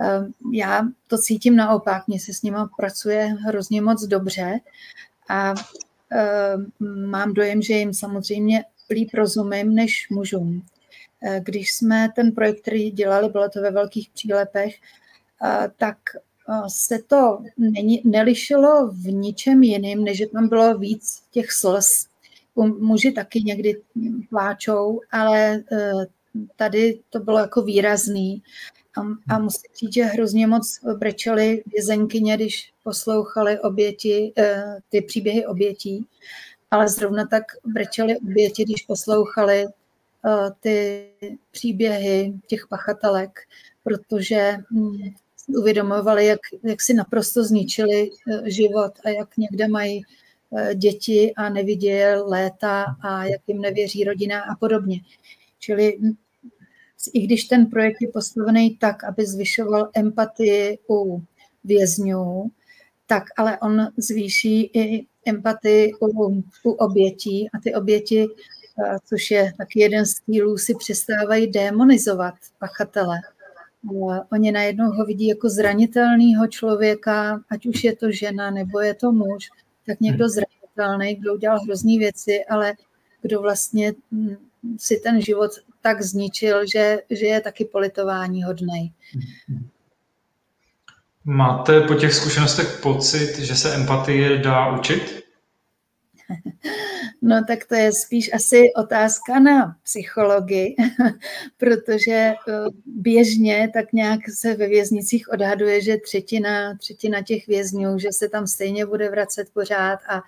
Ehm, já to cítím naopak, mně se s nima pracuje hrozně moc dobře a ehm, mám dojem, že jim samozřejmě líp rozumím než mužům. Ehm, když jsme ten projekt, který dělali, bylo to ve velkých přílepech, tak se to nelišilo v ničem jiným, než že tam bylo víc těch slz. Muži taky někdy pláčou, ale tady to bylo jako výrazný a, a musím říct, že hrozně moc brečeli vězenkyně, když poslouchali oběti, eh, ty příběhy obětí, ale zrovna tak brečeli oběti, když poslouchali eh, ty příběhy těch pachatelek, protože hm, uvědomovali, jak, jak si naprosto zničili eh, život a jak někde mají děti a nevidějí léta a jak jim nevěří rodina a podobně. Čili hm, i když ten projekt je postavený tak, aby zvyšoval empatii u vězňů, tak ale on zvýší i empatii u, u obětí a ty oběti což je taky jeden z cílů, si přestávají demonizovat pachatele. Oni najednou ho vidí jako zranitelného člověka, ať už je to žena nebo je to muž, tak někdo hmm. zranitelný, kdo udělal hrozný věci, ale kdo vlastně hm, si ten život tak zničil, že, že je taky politování hodnej. Máte po těch zkušenostech pocit, že se empatie dá učit? No tak to je spíš asi otázka na psychologii, protože eh, běžně tak nějak se ve věznicích odhaduje, že třetina, třetina těch vězňů, že se tam stejně bude vracet pořád a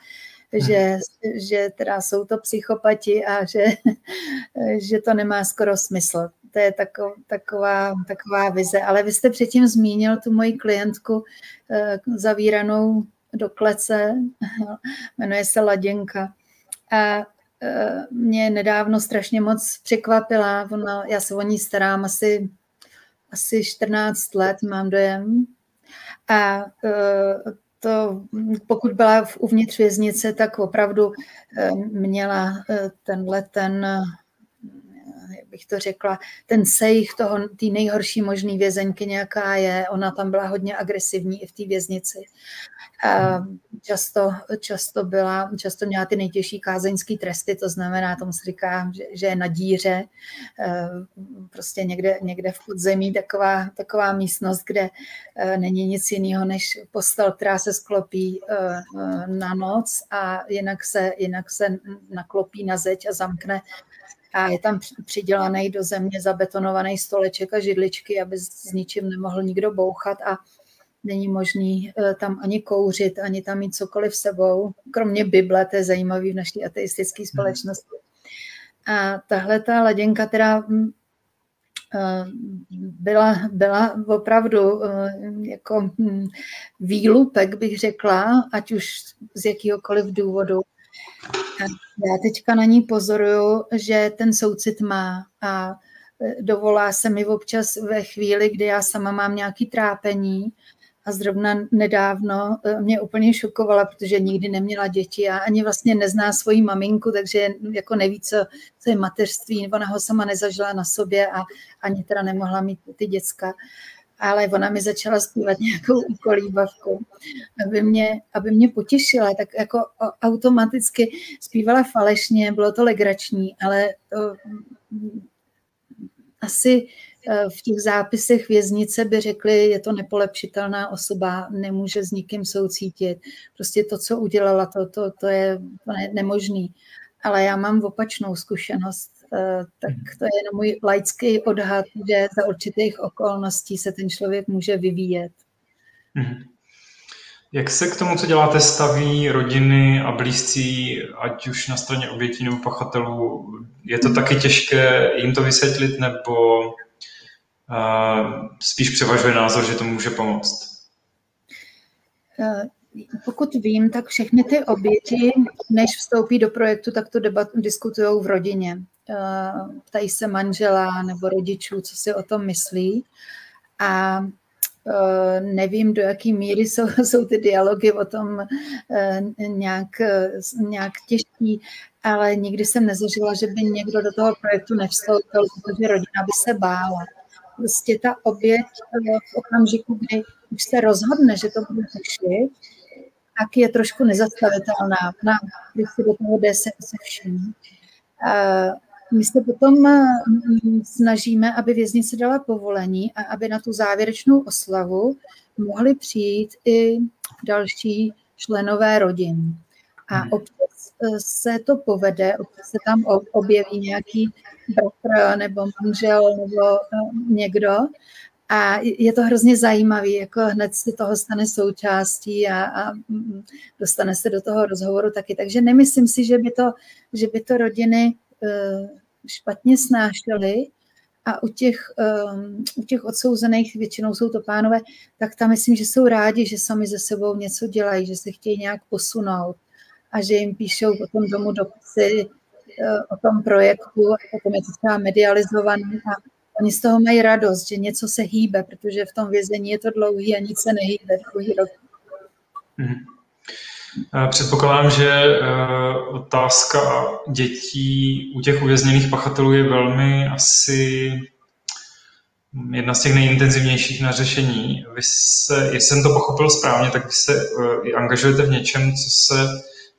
že, že teda jsou to psychopati a že, že to nemá skoro smysl. To je taková, taková, taková vize. Ale vy jste předtím zmínil tu moji klientku eh, zavíranou do klece, jmenuje se Laděnka. A eh, mě nedávno strašně moc překvapila. Ona, já se o ní starám asi, asi 14 let, mám dojem. A eh, to, pokud byla v uvnitř věznice, tak opravdu eh, měla eh, tenhle ten bych to řekla, ten sejch toho, té nejhorší možný vězeňky nějaká je, ona tam byla hodně agresivní i v té věznici. Často, často, byla, často měla ty nejtěžší kázeňské tresty, to znamená, tomu se říká, že, že je na díře, eh, prostě někde, někde v podzemí taková, taková místnost, kde eh, není nic jiného než postel, která se sklopí eh, na noc a jinak se, jinak se naklopí na zeď a zamkne a je tam přidělaný do země zabetonovaný stoleček a židličky, aby s ničím nemohl nikdo bouchat a není možný eh, tam ani kouřit, ani tam mít cokoliv sebou, kromě Bible, to je zajímavý v naší ateistické mhm. společnosti. A tahle ta laděnka teda mm, eh, byla, byla opravdu eh, jako mm, výlupek, bych řekla, ať už z jakýhokoliv důvodu. Já teďka na ní pozoruju, že ten soucit má a dovolá se mi občas ve chvíli, kdy já sama mám nějaký trápení a zrovna nedávno eh, mě úplně šokovala, protože nikdy neměla děti a ani vlastně nezná svoji maminku, takže jako neví, co, co je mateřství, ona ho sama nezažila na sobě a ani teda nemohla mít ty děcka ale ona mi začala zpívat nějakou úkolíbavku, aby mě, aby mě potěšila, tak jako automaticky zpívala falešně, bylo to legrační, ale to, asi e, v těch zápisech věznice by řekli, je to nepolepšitelná osoba, nemůže s nikým soucítit. Prostě to, co udělala, to, to, to je nemožný. Ale já mám opačnou zkušenost tak mhm. to je jenom můj laický odhad, že za určitých okolností se ten člověk může vyvíjet. Mhm. Jak se k tomu, co děláte, staví rodiny a blízcí, ať už na straně obětí nebo pachatelů? Je to taky těžké jim to vysvětlit, nebo uh, spíš převažuje názor, že to může pomoct? Eh, pokud vím, tak všechny ty oběti, než vstoupí do projektu, tak to debat, diskutují v rodině. Eh, ptají se manžela nebo rodičů, co si o tom myslí. A eh, nevím, do jaké míry jsou, jsou ty dialogy o tom eh, nějak, nějak těžký, ale nikdy jsem nezažila, že by někdo do toho projektu nevstoupil, protože rodina by se bála. Prostě ta oběť v okamžiku, kdy už se rozhodne, že to bude řešit, tak je trošku nezastavitelná. Na, když do toho jde se, se vším. My se potom mm, snažíme, aby věznice dala povolení a aby na tu závěrečnou oslavu mohli přijít i další členové rodin. A hmm. občas e, se to povede, občas se tam objeví nějaký bratr nebo manžel nebo e, někdo a je to hrozně zajímavý, jako hned si toho stane součástí a, a mm, dostane se do toho rozhovoru taky. Takže nemyslím si, že by to, že by to rodiny Eh, špatně snášeli a u těch, um, u těch odsouzených, většinou jsou to pánové, tak tam myslím, že jsou rádi, že sami ze sebou něco dělají, že se chtějí nějak posunout a že jim píšou o tom domu dopisy, uh, o tom projektu a potom je to třeba medializované a oni z toho mají radost, že něco se hýbe, protože v tom vězení je to dlouhý a nic se nehýbe dlouhý rok. Hmm. Předpokládám, že otázka dětí u těch uvězněných pachatelů je velmi asi jedna z těch nejintenzivnějších na řešení. Vy se, jestli jsem to pochopil správně, tak vy se uh, angažujete v něčem, co se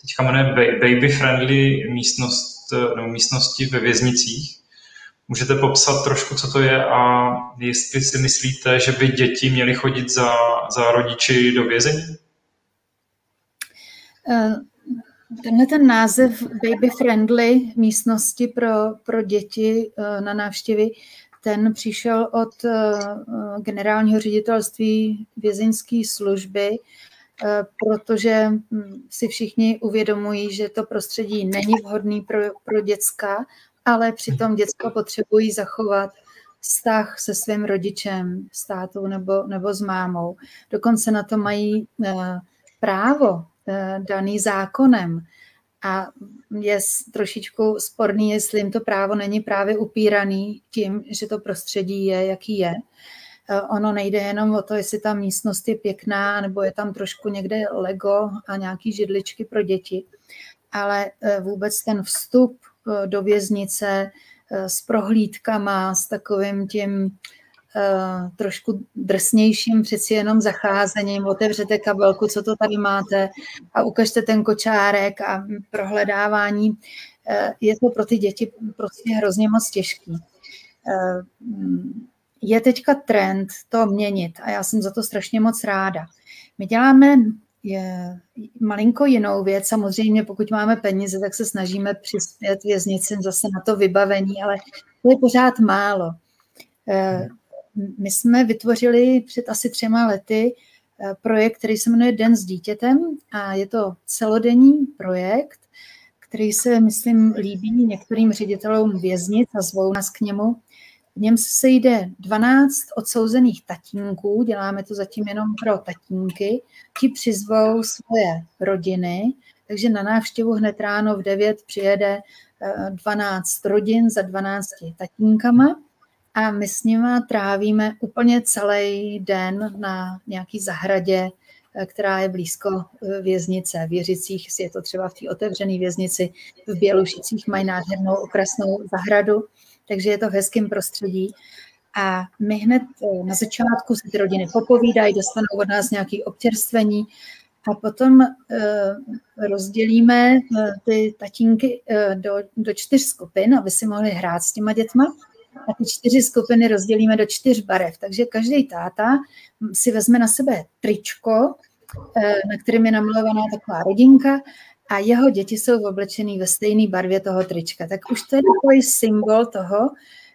teďka jmenuje baby-friendly místnost, nebo místnosti ve věznicích. Můžete popsat trošku, co to je a jestli si myslíte, že by děti měly chodit za, za rodiči do vězení? Uh, tenhle ten název baby-friendly místnosti pro, pro děti uh, na návštěvy ten přišel od eh, generálního ředitelství vězeňské služby, eh, protože hm, si všichni uvědomují, že to prostředí není vhodné pro, pro děcka, ale přitom děcka potřebují zachovat vztah se svým rodičem, s tátou nebo, nebo s mámou. Dokonce na to mají eh, právo daný zákonem. A je trošičku sporný, jestli jim to právo není právě upíraný tím, že to prostředí je, jaký je. E, ono nejde jenom o to, jestli ta místnost je pěkná, nebo je tam trošku někde Lego a nějaký židličky pro děti, ale e, vůbec ten vstup do věznice s prohlídkama, s takovým tím trošku drsnějším přeci jenom zacházením, otevřete kabelku, co to tady máte a ukažte ten kočárek a prohledávání. Uh, je to pro ty děti prostě hrozně moc těžký. Uh, je teďka trend to měnit a já jsem za to strašně moc ráda. My děláme je malinko jinou věc. Samozřejmě, pokud máme peníze, tak se snažíme přispět věznicím zase na to vybavení, ale to je pořád málo my jsme vytvořili před asi třema lety eh, projekt, který se jmenuje Den s dítětem a je to celodenní projekt, který se, myslím, líbí některým ředitelům věznic a zvou nás k němu. V něm se sejde 12 odsouzených tatínků, děláme to zatím jenom pro tatínky, ti přizvou svoje rodiny, takže na návštěvu hned ráno v 9 přijede 12 eh, rodin za 12 tatínkama a my s nima trávíme úplně celý den na nějaký zahradě, eh, která je blízko eh, věznice. V Věřicích je to třeba v té otevřené věznici, v Bělušicích mají nádhernou okrasnou zahradu, takže je to v hezkém prostředí. A my hned eh, na začátku si ty rodiny popovídají, dostanou od nás nějaké občerstvení a potom rozdělíme ty tatínky do, do čtyř skupin, aby si mohli hrát s těma dětma a ty čtyři skupiny rozdělíme do čtyř barev. Takže každý táta si vezme na sebe tričko, eh, na kterém je namalovaná taková rodinka a jeho děti jsou oblečený ve stejné barvě toho trička. Tak už to je takový symbol toho,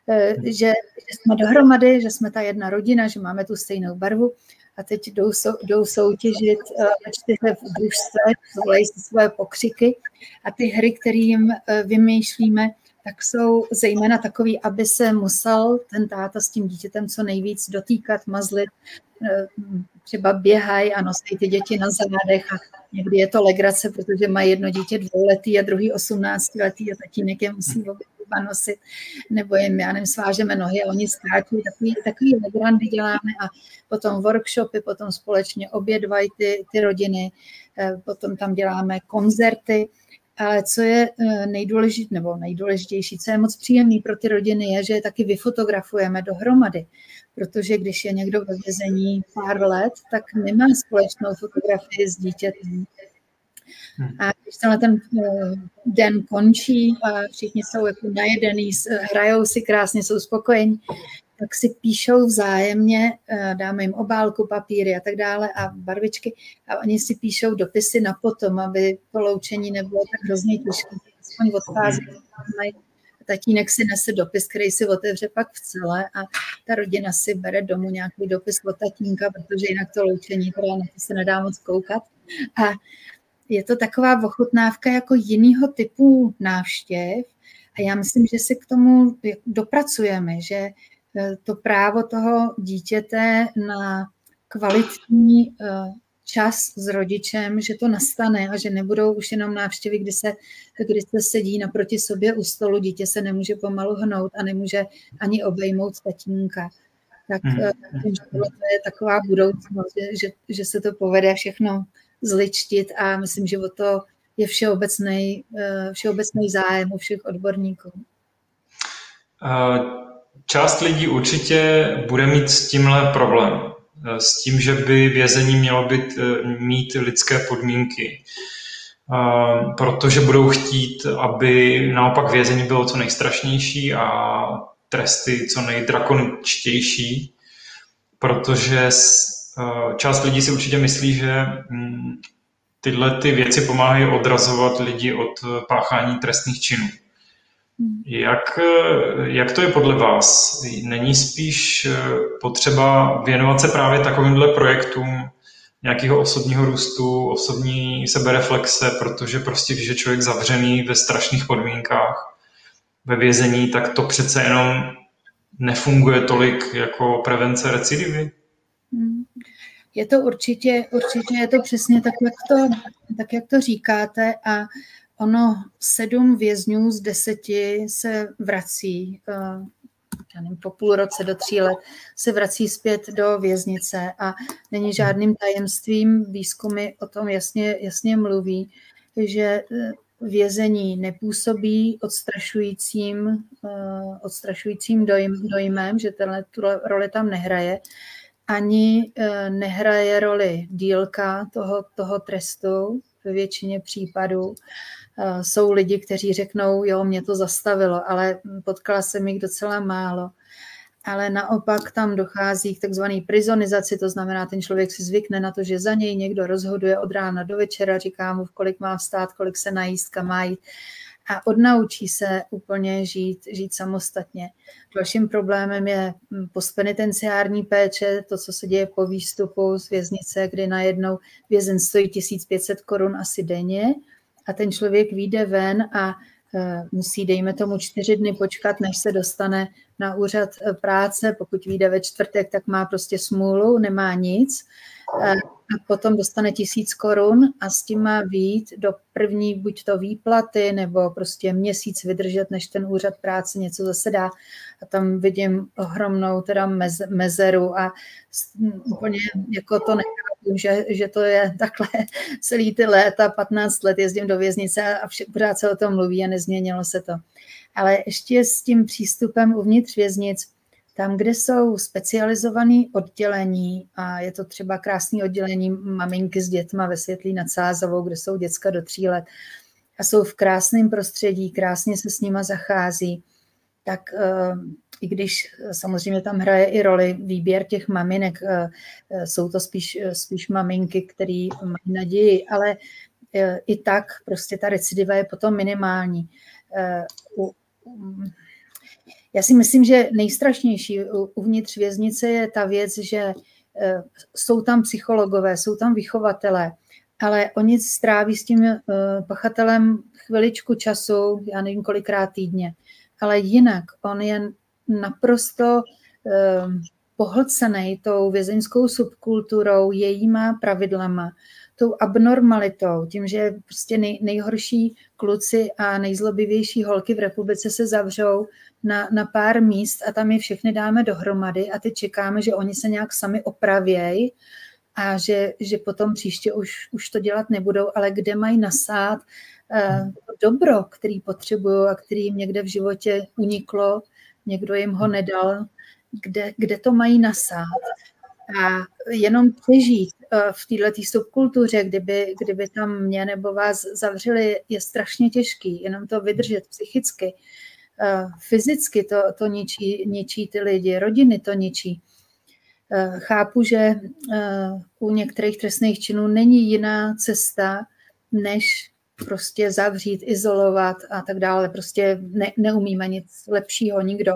eh, že, jsme dohromady, že jsme ta jedna rodina, že máme tu stejnou barvu a teď jdou, jdou soutěžit ve čtyřech v družstve, volají si svoje pokřiky a ty hry, které jim eh, vymýšlíme, tak jsou zejména takový, aby se musel ten táta s tím dítětem co nejvíc dotýkat, mazlit, eh, třeba běhají a nosí ty děti na zádech a někdy je to legrace, protože mají jedno dítě dvouletý a druhý osmnáctiletý a tatínek je musí oba nosit, nebo jim, já nevím, svážeme nohy a oni skáčí, takový, takový legrandy děláme a potom workshopy, potom společně obědvají ty, ty rodiny, eh, potom tam děláme koncerty, ale co je eh, nejdůležitější, nebo nejdůležitější, co je moc příjemný pro ty rodiny, je, že je taky vyfotografujeme dohromady. Protože když je někdo ve vězení pár let, tak nemá společnou fotografii s dítětem. Hmm. A když tenhle ten eh, den končí a všichni jsou jako najedený, hrajou si krásně, jsou spokojení, tak si píšou vzájemně, eh, dáme jim obálku, papíry a tak dále a barvičky a oni si píšou dopisy na potom, aby to loučení nebylo tak hrozně těžké. Aspoň odchází, tatínek si nese dopis, který si otevře pak v celé a ta rodina si bere domů nějaký dopis od tatínka, protože jinak to loučení, teda na to se nedá moc koukat. A je to taková ochutnávka jako jiného typu návštěv a já myslím, že si k tomu dopracujeme, že to právo toho dítěte na kvalitní eh, čas s rodičem, že to nastane a že nebudou už jenom návštěvy, kdy se, kdy se sedí naproti sobě u stolu, dítě se nemůže pomalu hnout a nemůže ani obejmout tatínka. Tak mm. to je taková budoucnost, že, že, že se to povede všechno zličtit a myslím, že o to je všeobecný, všeobecný zájem u všech odborníků. Část lidí určitě bude mít s tímhle problém. S tím, že by vězení mělo být, mít lidské podmínky. Protože budou chtít, aby naopak vězení bylo co nejstrašnější a tresty co nejdrakoničtější. Protože část lidí si určitě myslí, že mm, tyhle ty věci pomáhají odrazovat lidi od páchání trestných činů. Hmm. Jak, jak to je podle vás? Není spíš eh, potřeba věnovat se právě takovýmhle projektům nějakého osobního růstu, osobní sebereflexe, protože prostě, když je člověk zavřený ve strašných podmínkách ve vězení, tak to přece jenom nefunguje tolik jako prevence recidivy? Hmm. Je to určitě, určitě je to přesně tak, jak to, tak, jak to říkáte a Ono sedm vězňů z deseti se vrací, eh, já nevím, po půl roce do tří let, se vrací zpět do věznice a není žádným tajemstvím, výzkumy o tom jasně, jasně mluví, že eh, vězení nepůsobí odstrašujícím, eh, odstrašujícím dojm, dojmem, že tenhle tu roli tam nehraje, ani nehraje roli dílka toho, toho trestu ve většině případů. Eh, jsou lidi, kteří řeknou, jo, mě to zastavilo, ale potkala se mi docela málo. Ale naopak tam dochází k takzvané prizonizaci, to znamená, ten člověk si zvykne na to, že za něj někdo rozhoduje od rána do večera, říká mu, kolik má vstát, kolik se najíst, kam má jít a odnaučí se úplně žít, žít samostatně. Dalším problémem je hm, postpenitenciární péče, to, co se děje po výstupu z věznice, kdy najednou vězen stojí 1500 korun asi denně a ten člověk vyjde ven a e, musí, dejme tomu, čtyři dny počkat, než se dostane na úřad e, práce. Pokud vyjde ve čtvrtek, tak má prostě smůlu, nemá nic. E, a potom dostane tisíc korun a s tím má výjít do první buď to výplaty, nebo prostě měsíc vydržet, než ten úřad práce něco zase dá. A tam vidím ohromnou teda mez, mezeru a úplně jako to nechápu, že, že to je takhle celý ty léta, 15 let jezdím do věznice a vše, pořád se o tom mluví a nezměnilo se to. Ale ještě s tím přístupem uvnitř věznic, tam, kde jsou specializované oddělení, a je to třeba krásné oddělení maminky s dětma ve Světlí nad Sázovou, kde jsou děcka do tří let a jsou v krásném prostředí, krásně se s nima zachází, tak eh, i když samozřejmě tam hraje i roli výběr těch maminek, eh, eh, jsou to spíš, spíš maminky, které mají naději, ale i tak prostě ta recidiva je potom minimální. Já si myslím, že nejstrašnější uvnitř věznice je ta věc, že jsou tam psychologové, jsou tam vychovatelé, ale oni stráví s tím pachatelem chviličku času, já nevím kolikrát týdně, ale jinak on je naprosto e, pohlcený tou vězeňskou subkulturou, jejíma pravidlama, tou abnormalitou, tím, že prostě nej, nejhorší kluci a nejzlobivější holky v republice se zavřou na, na pár míst a tam je všechny dáme dohromady a teď čekáme, že oni se nějak sami opravějí a že, že potom příště už, už to dělat nebudou, ale kde mají nasát uh, dobro, který potřebují a který jim někde v životě uniklo, někdo jim ho nedal, kde, kde to mají nasát. A jenom přežít uh, v této subkultuře, kdyby, kdyby tam mě nebo vás zavřeli, je strašně těžký, jenom to vydržet psychicky. Eh, fyzicky to, to ničí, ničí ty lidi, rodiny to ničí. Eh, chápu, že eh, u některých trestných činů není jiná cesta, než prostě zavřít, izolovat a tak dále. Prostě ne, neumíme nic lepšího nikdo.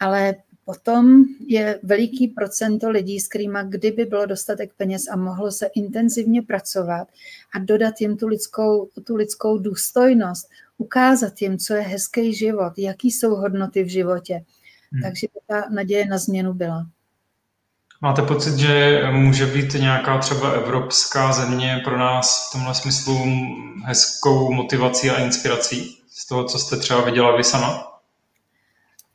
Ale potom je veliký procento lidí, s kterými kdyby bylo dostatek peněz a mohlo se intenzivně pracovat a dodat jim tu lidskou, tu lidskou důstojnost, ukázat jim, co je hezký život, jaký jsou hodnoty v životě. Hmm. Takže ta naděje na změnu byla. Máte pocit, že může být nějaká třeba evropská země pro nás v tomhle smyslu hezkou motivací a inspirací z toho, co jste třeba viděla vy sama?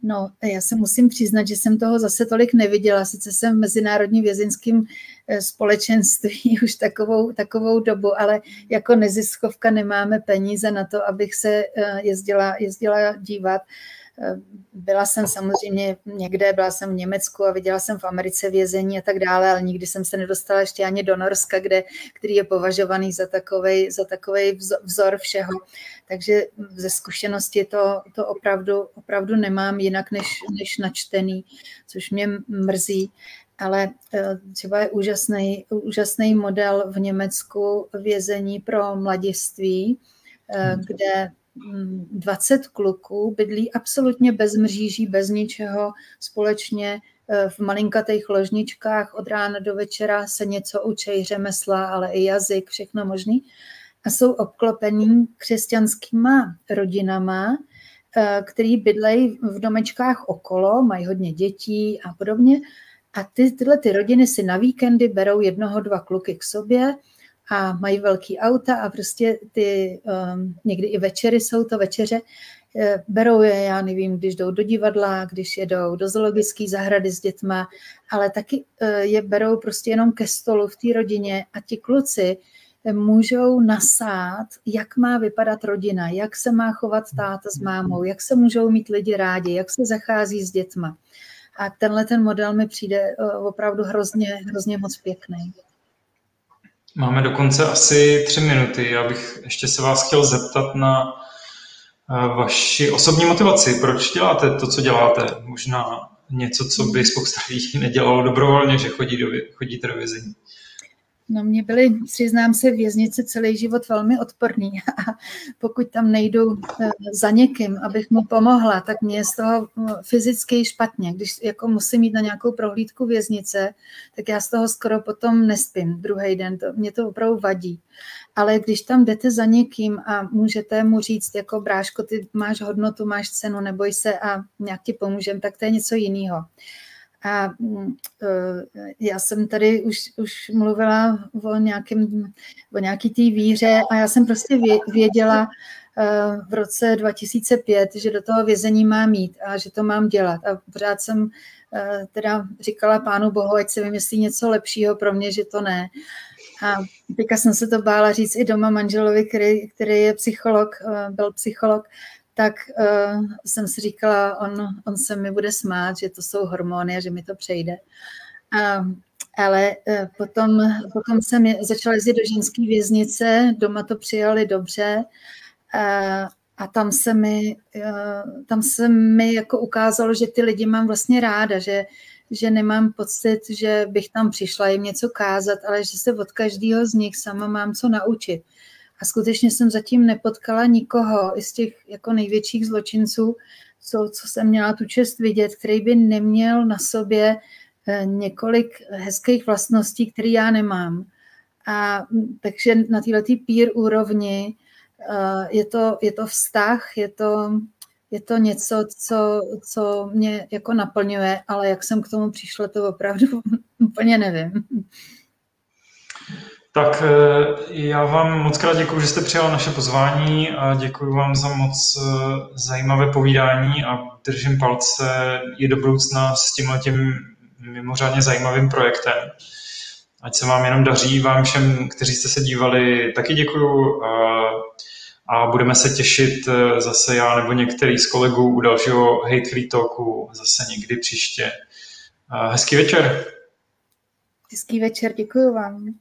No, já se musím přiznat, že jsem toho zase tolik neviděla. Sice jsem v Mezinárodním vězeňským eh, společenství už takovou, takovou dobu, ale jako neziskovka nemáme peníze na to, abych se eh, jezdila, jezdila dívat. Byla jsem samozřejmě někde, byla jsem v Německu a viděla jsem v Americe vězení a tak dále, ale nikdy jsem se nedostala ještě ani do Norska, kde, který je považovaný za takový za takovej vzor všeho. Takže ze zkušenosti to, to opravdu, opravdu nemám jinak než, než načtený, což mě mrzí. Ale eh, třeba je úžasný, úžasný model v Německu vězení pro mladiství, eh, kde 20 kluků bydlí absolutně bez mříží, bez ničeho, společně eh, v malinkatých ložničkách od rána do večera se něco učí, řemesla, ale i jazyk, všechno možný. A jsou obklopení křesťanskýma rodinama, eh, který bydlejí v domečkách okolo, mají hodně dětí a podobně. A ty, tyhle ty rodiny si na víkendy berou jednoho, dva kluky k sobě, a mají velký auta a prostě ty um, někdy i večery jsou to večeře, eh, berou je, já nevím, když jdou do divadla, když jedou do zoologické zahrady s dětma, ale taky eh, je berou prostě jenom ke stolu v té rodině a ti kluci eh, můžou nasát, jak má vypadat rodina, jak se má chovat táta s mámou, jak se můžou mít lidi rádi, jak se zachází s dětma. A tenhle ten model mi přijde opravdu hrozně, hrozně moc pěkný. Máme dokonce asi tři minuty. Já bych ještě se vás chtěl zeptat na eh, vaši osobní motivaci. Proč děláte to, co děláte? Možná něco, co by spousta lidí nedělalo dobrovolně, že chodí do, chodíte do vězení. No mě byly, přiznám se, věznice celý život velmi odporný a pokud tam nejdu eh, za někým, abych mu pomohla, tak mě je z toho hm, fyzicky špatně. Když jako musím jít na nějakou prohlídku věznice, tak já z toho skoro potom nespím druhý den. To, mě to opravdu vadí. Ale když tam jdete za někým a můžete mu říct, jako bráško, ty máš hodnotu, máš cenu, neboj se a nějak ti pomůžem, tak to je něco jiného. A mm, e, já jsem tady už, už mluvila o, nějakém, o nějaký té víře a já jsem prostě věděla e, v roce 2005, že do toho vězení mám mít a že to mám dělat. A pořád jsem e, teda říkala pánu Bohu, ať se vymyslí něco lepšího pro mě, že to ne. A teďka jsem se to bála říct i doma manželovi, který, který je psycholog, byl psycholog, tak uh, jsem si říkala, on, on se mi bude smát, že to jsou hormony a že mi to přejde. Uh, ale uh, potom, potom jsem je, začala jezdit do ženské věznice, doma to přijali dobře uh, a tam se mi, uh, tam se mi jako ukázalo, že ty lidi mám vlastně ráda, že, že nemám pocit, že bych tam přišla jim něco kázat, ale že se od každého z nich sama mám co naučit. A skutečně jsem zatím nepotkala nikoho i z těch jako největších zločinců, co, co jsem měla tu čest vidět, který by neměl na sobě eh, několik hezkých vlastností, které já nemám. A takže na této peer úrovni eh, je to, je to vztah, je to, je to něco, co, co mě jako naplňuje, ale jak jsem k tomu přišla, to opravdu úplně nevím. Tak eh, já vám moc krát děkuji, že jste přijal naše pozvání a děkuji vám za moc eh, zajímavé povídání a držím palce i do budoucna s tímhle tím mimořádně zajímavým projektem. Ať se vám jenom daří, vám všem, kteří jste se dívali, taky děkuju a budeme se těšit eh, zase já nebo některý z kolegů u dalšího Hate Free Talku zase někdy příště. Hezký večer. Hezký večer, děkuji vám.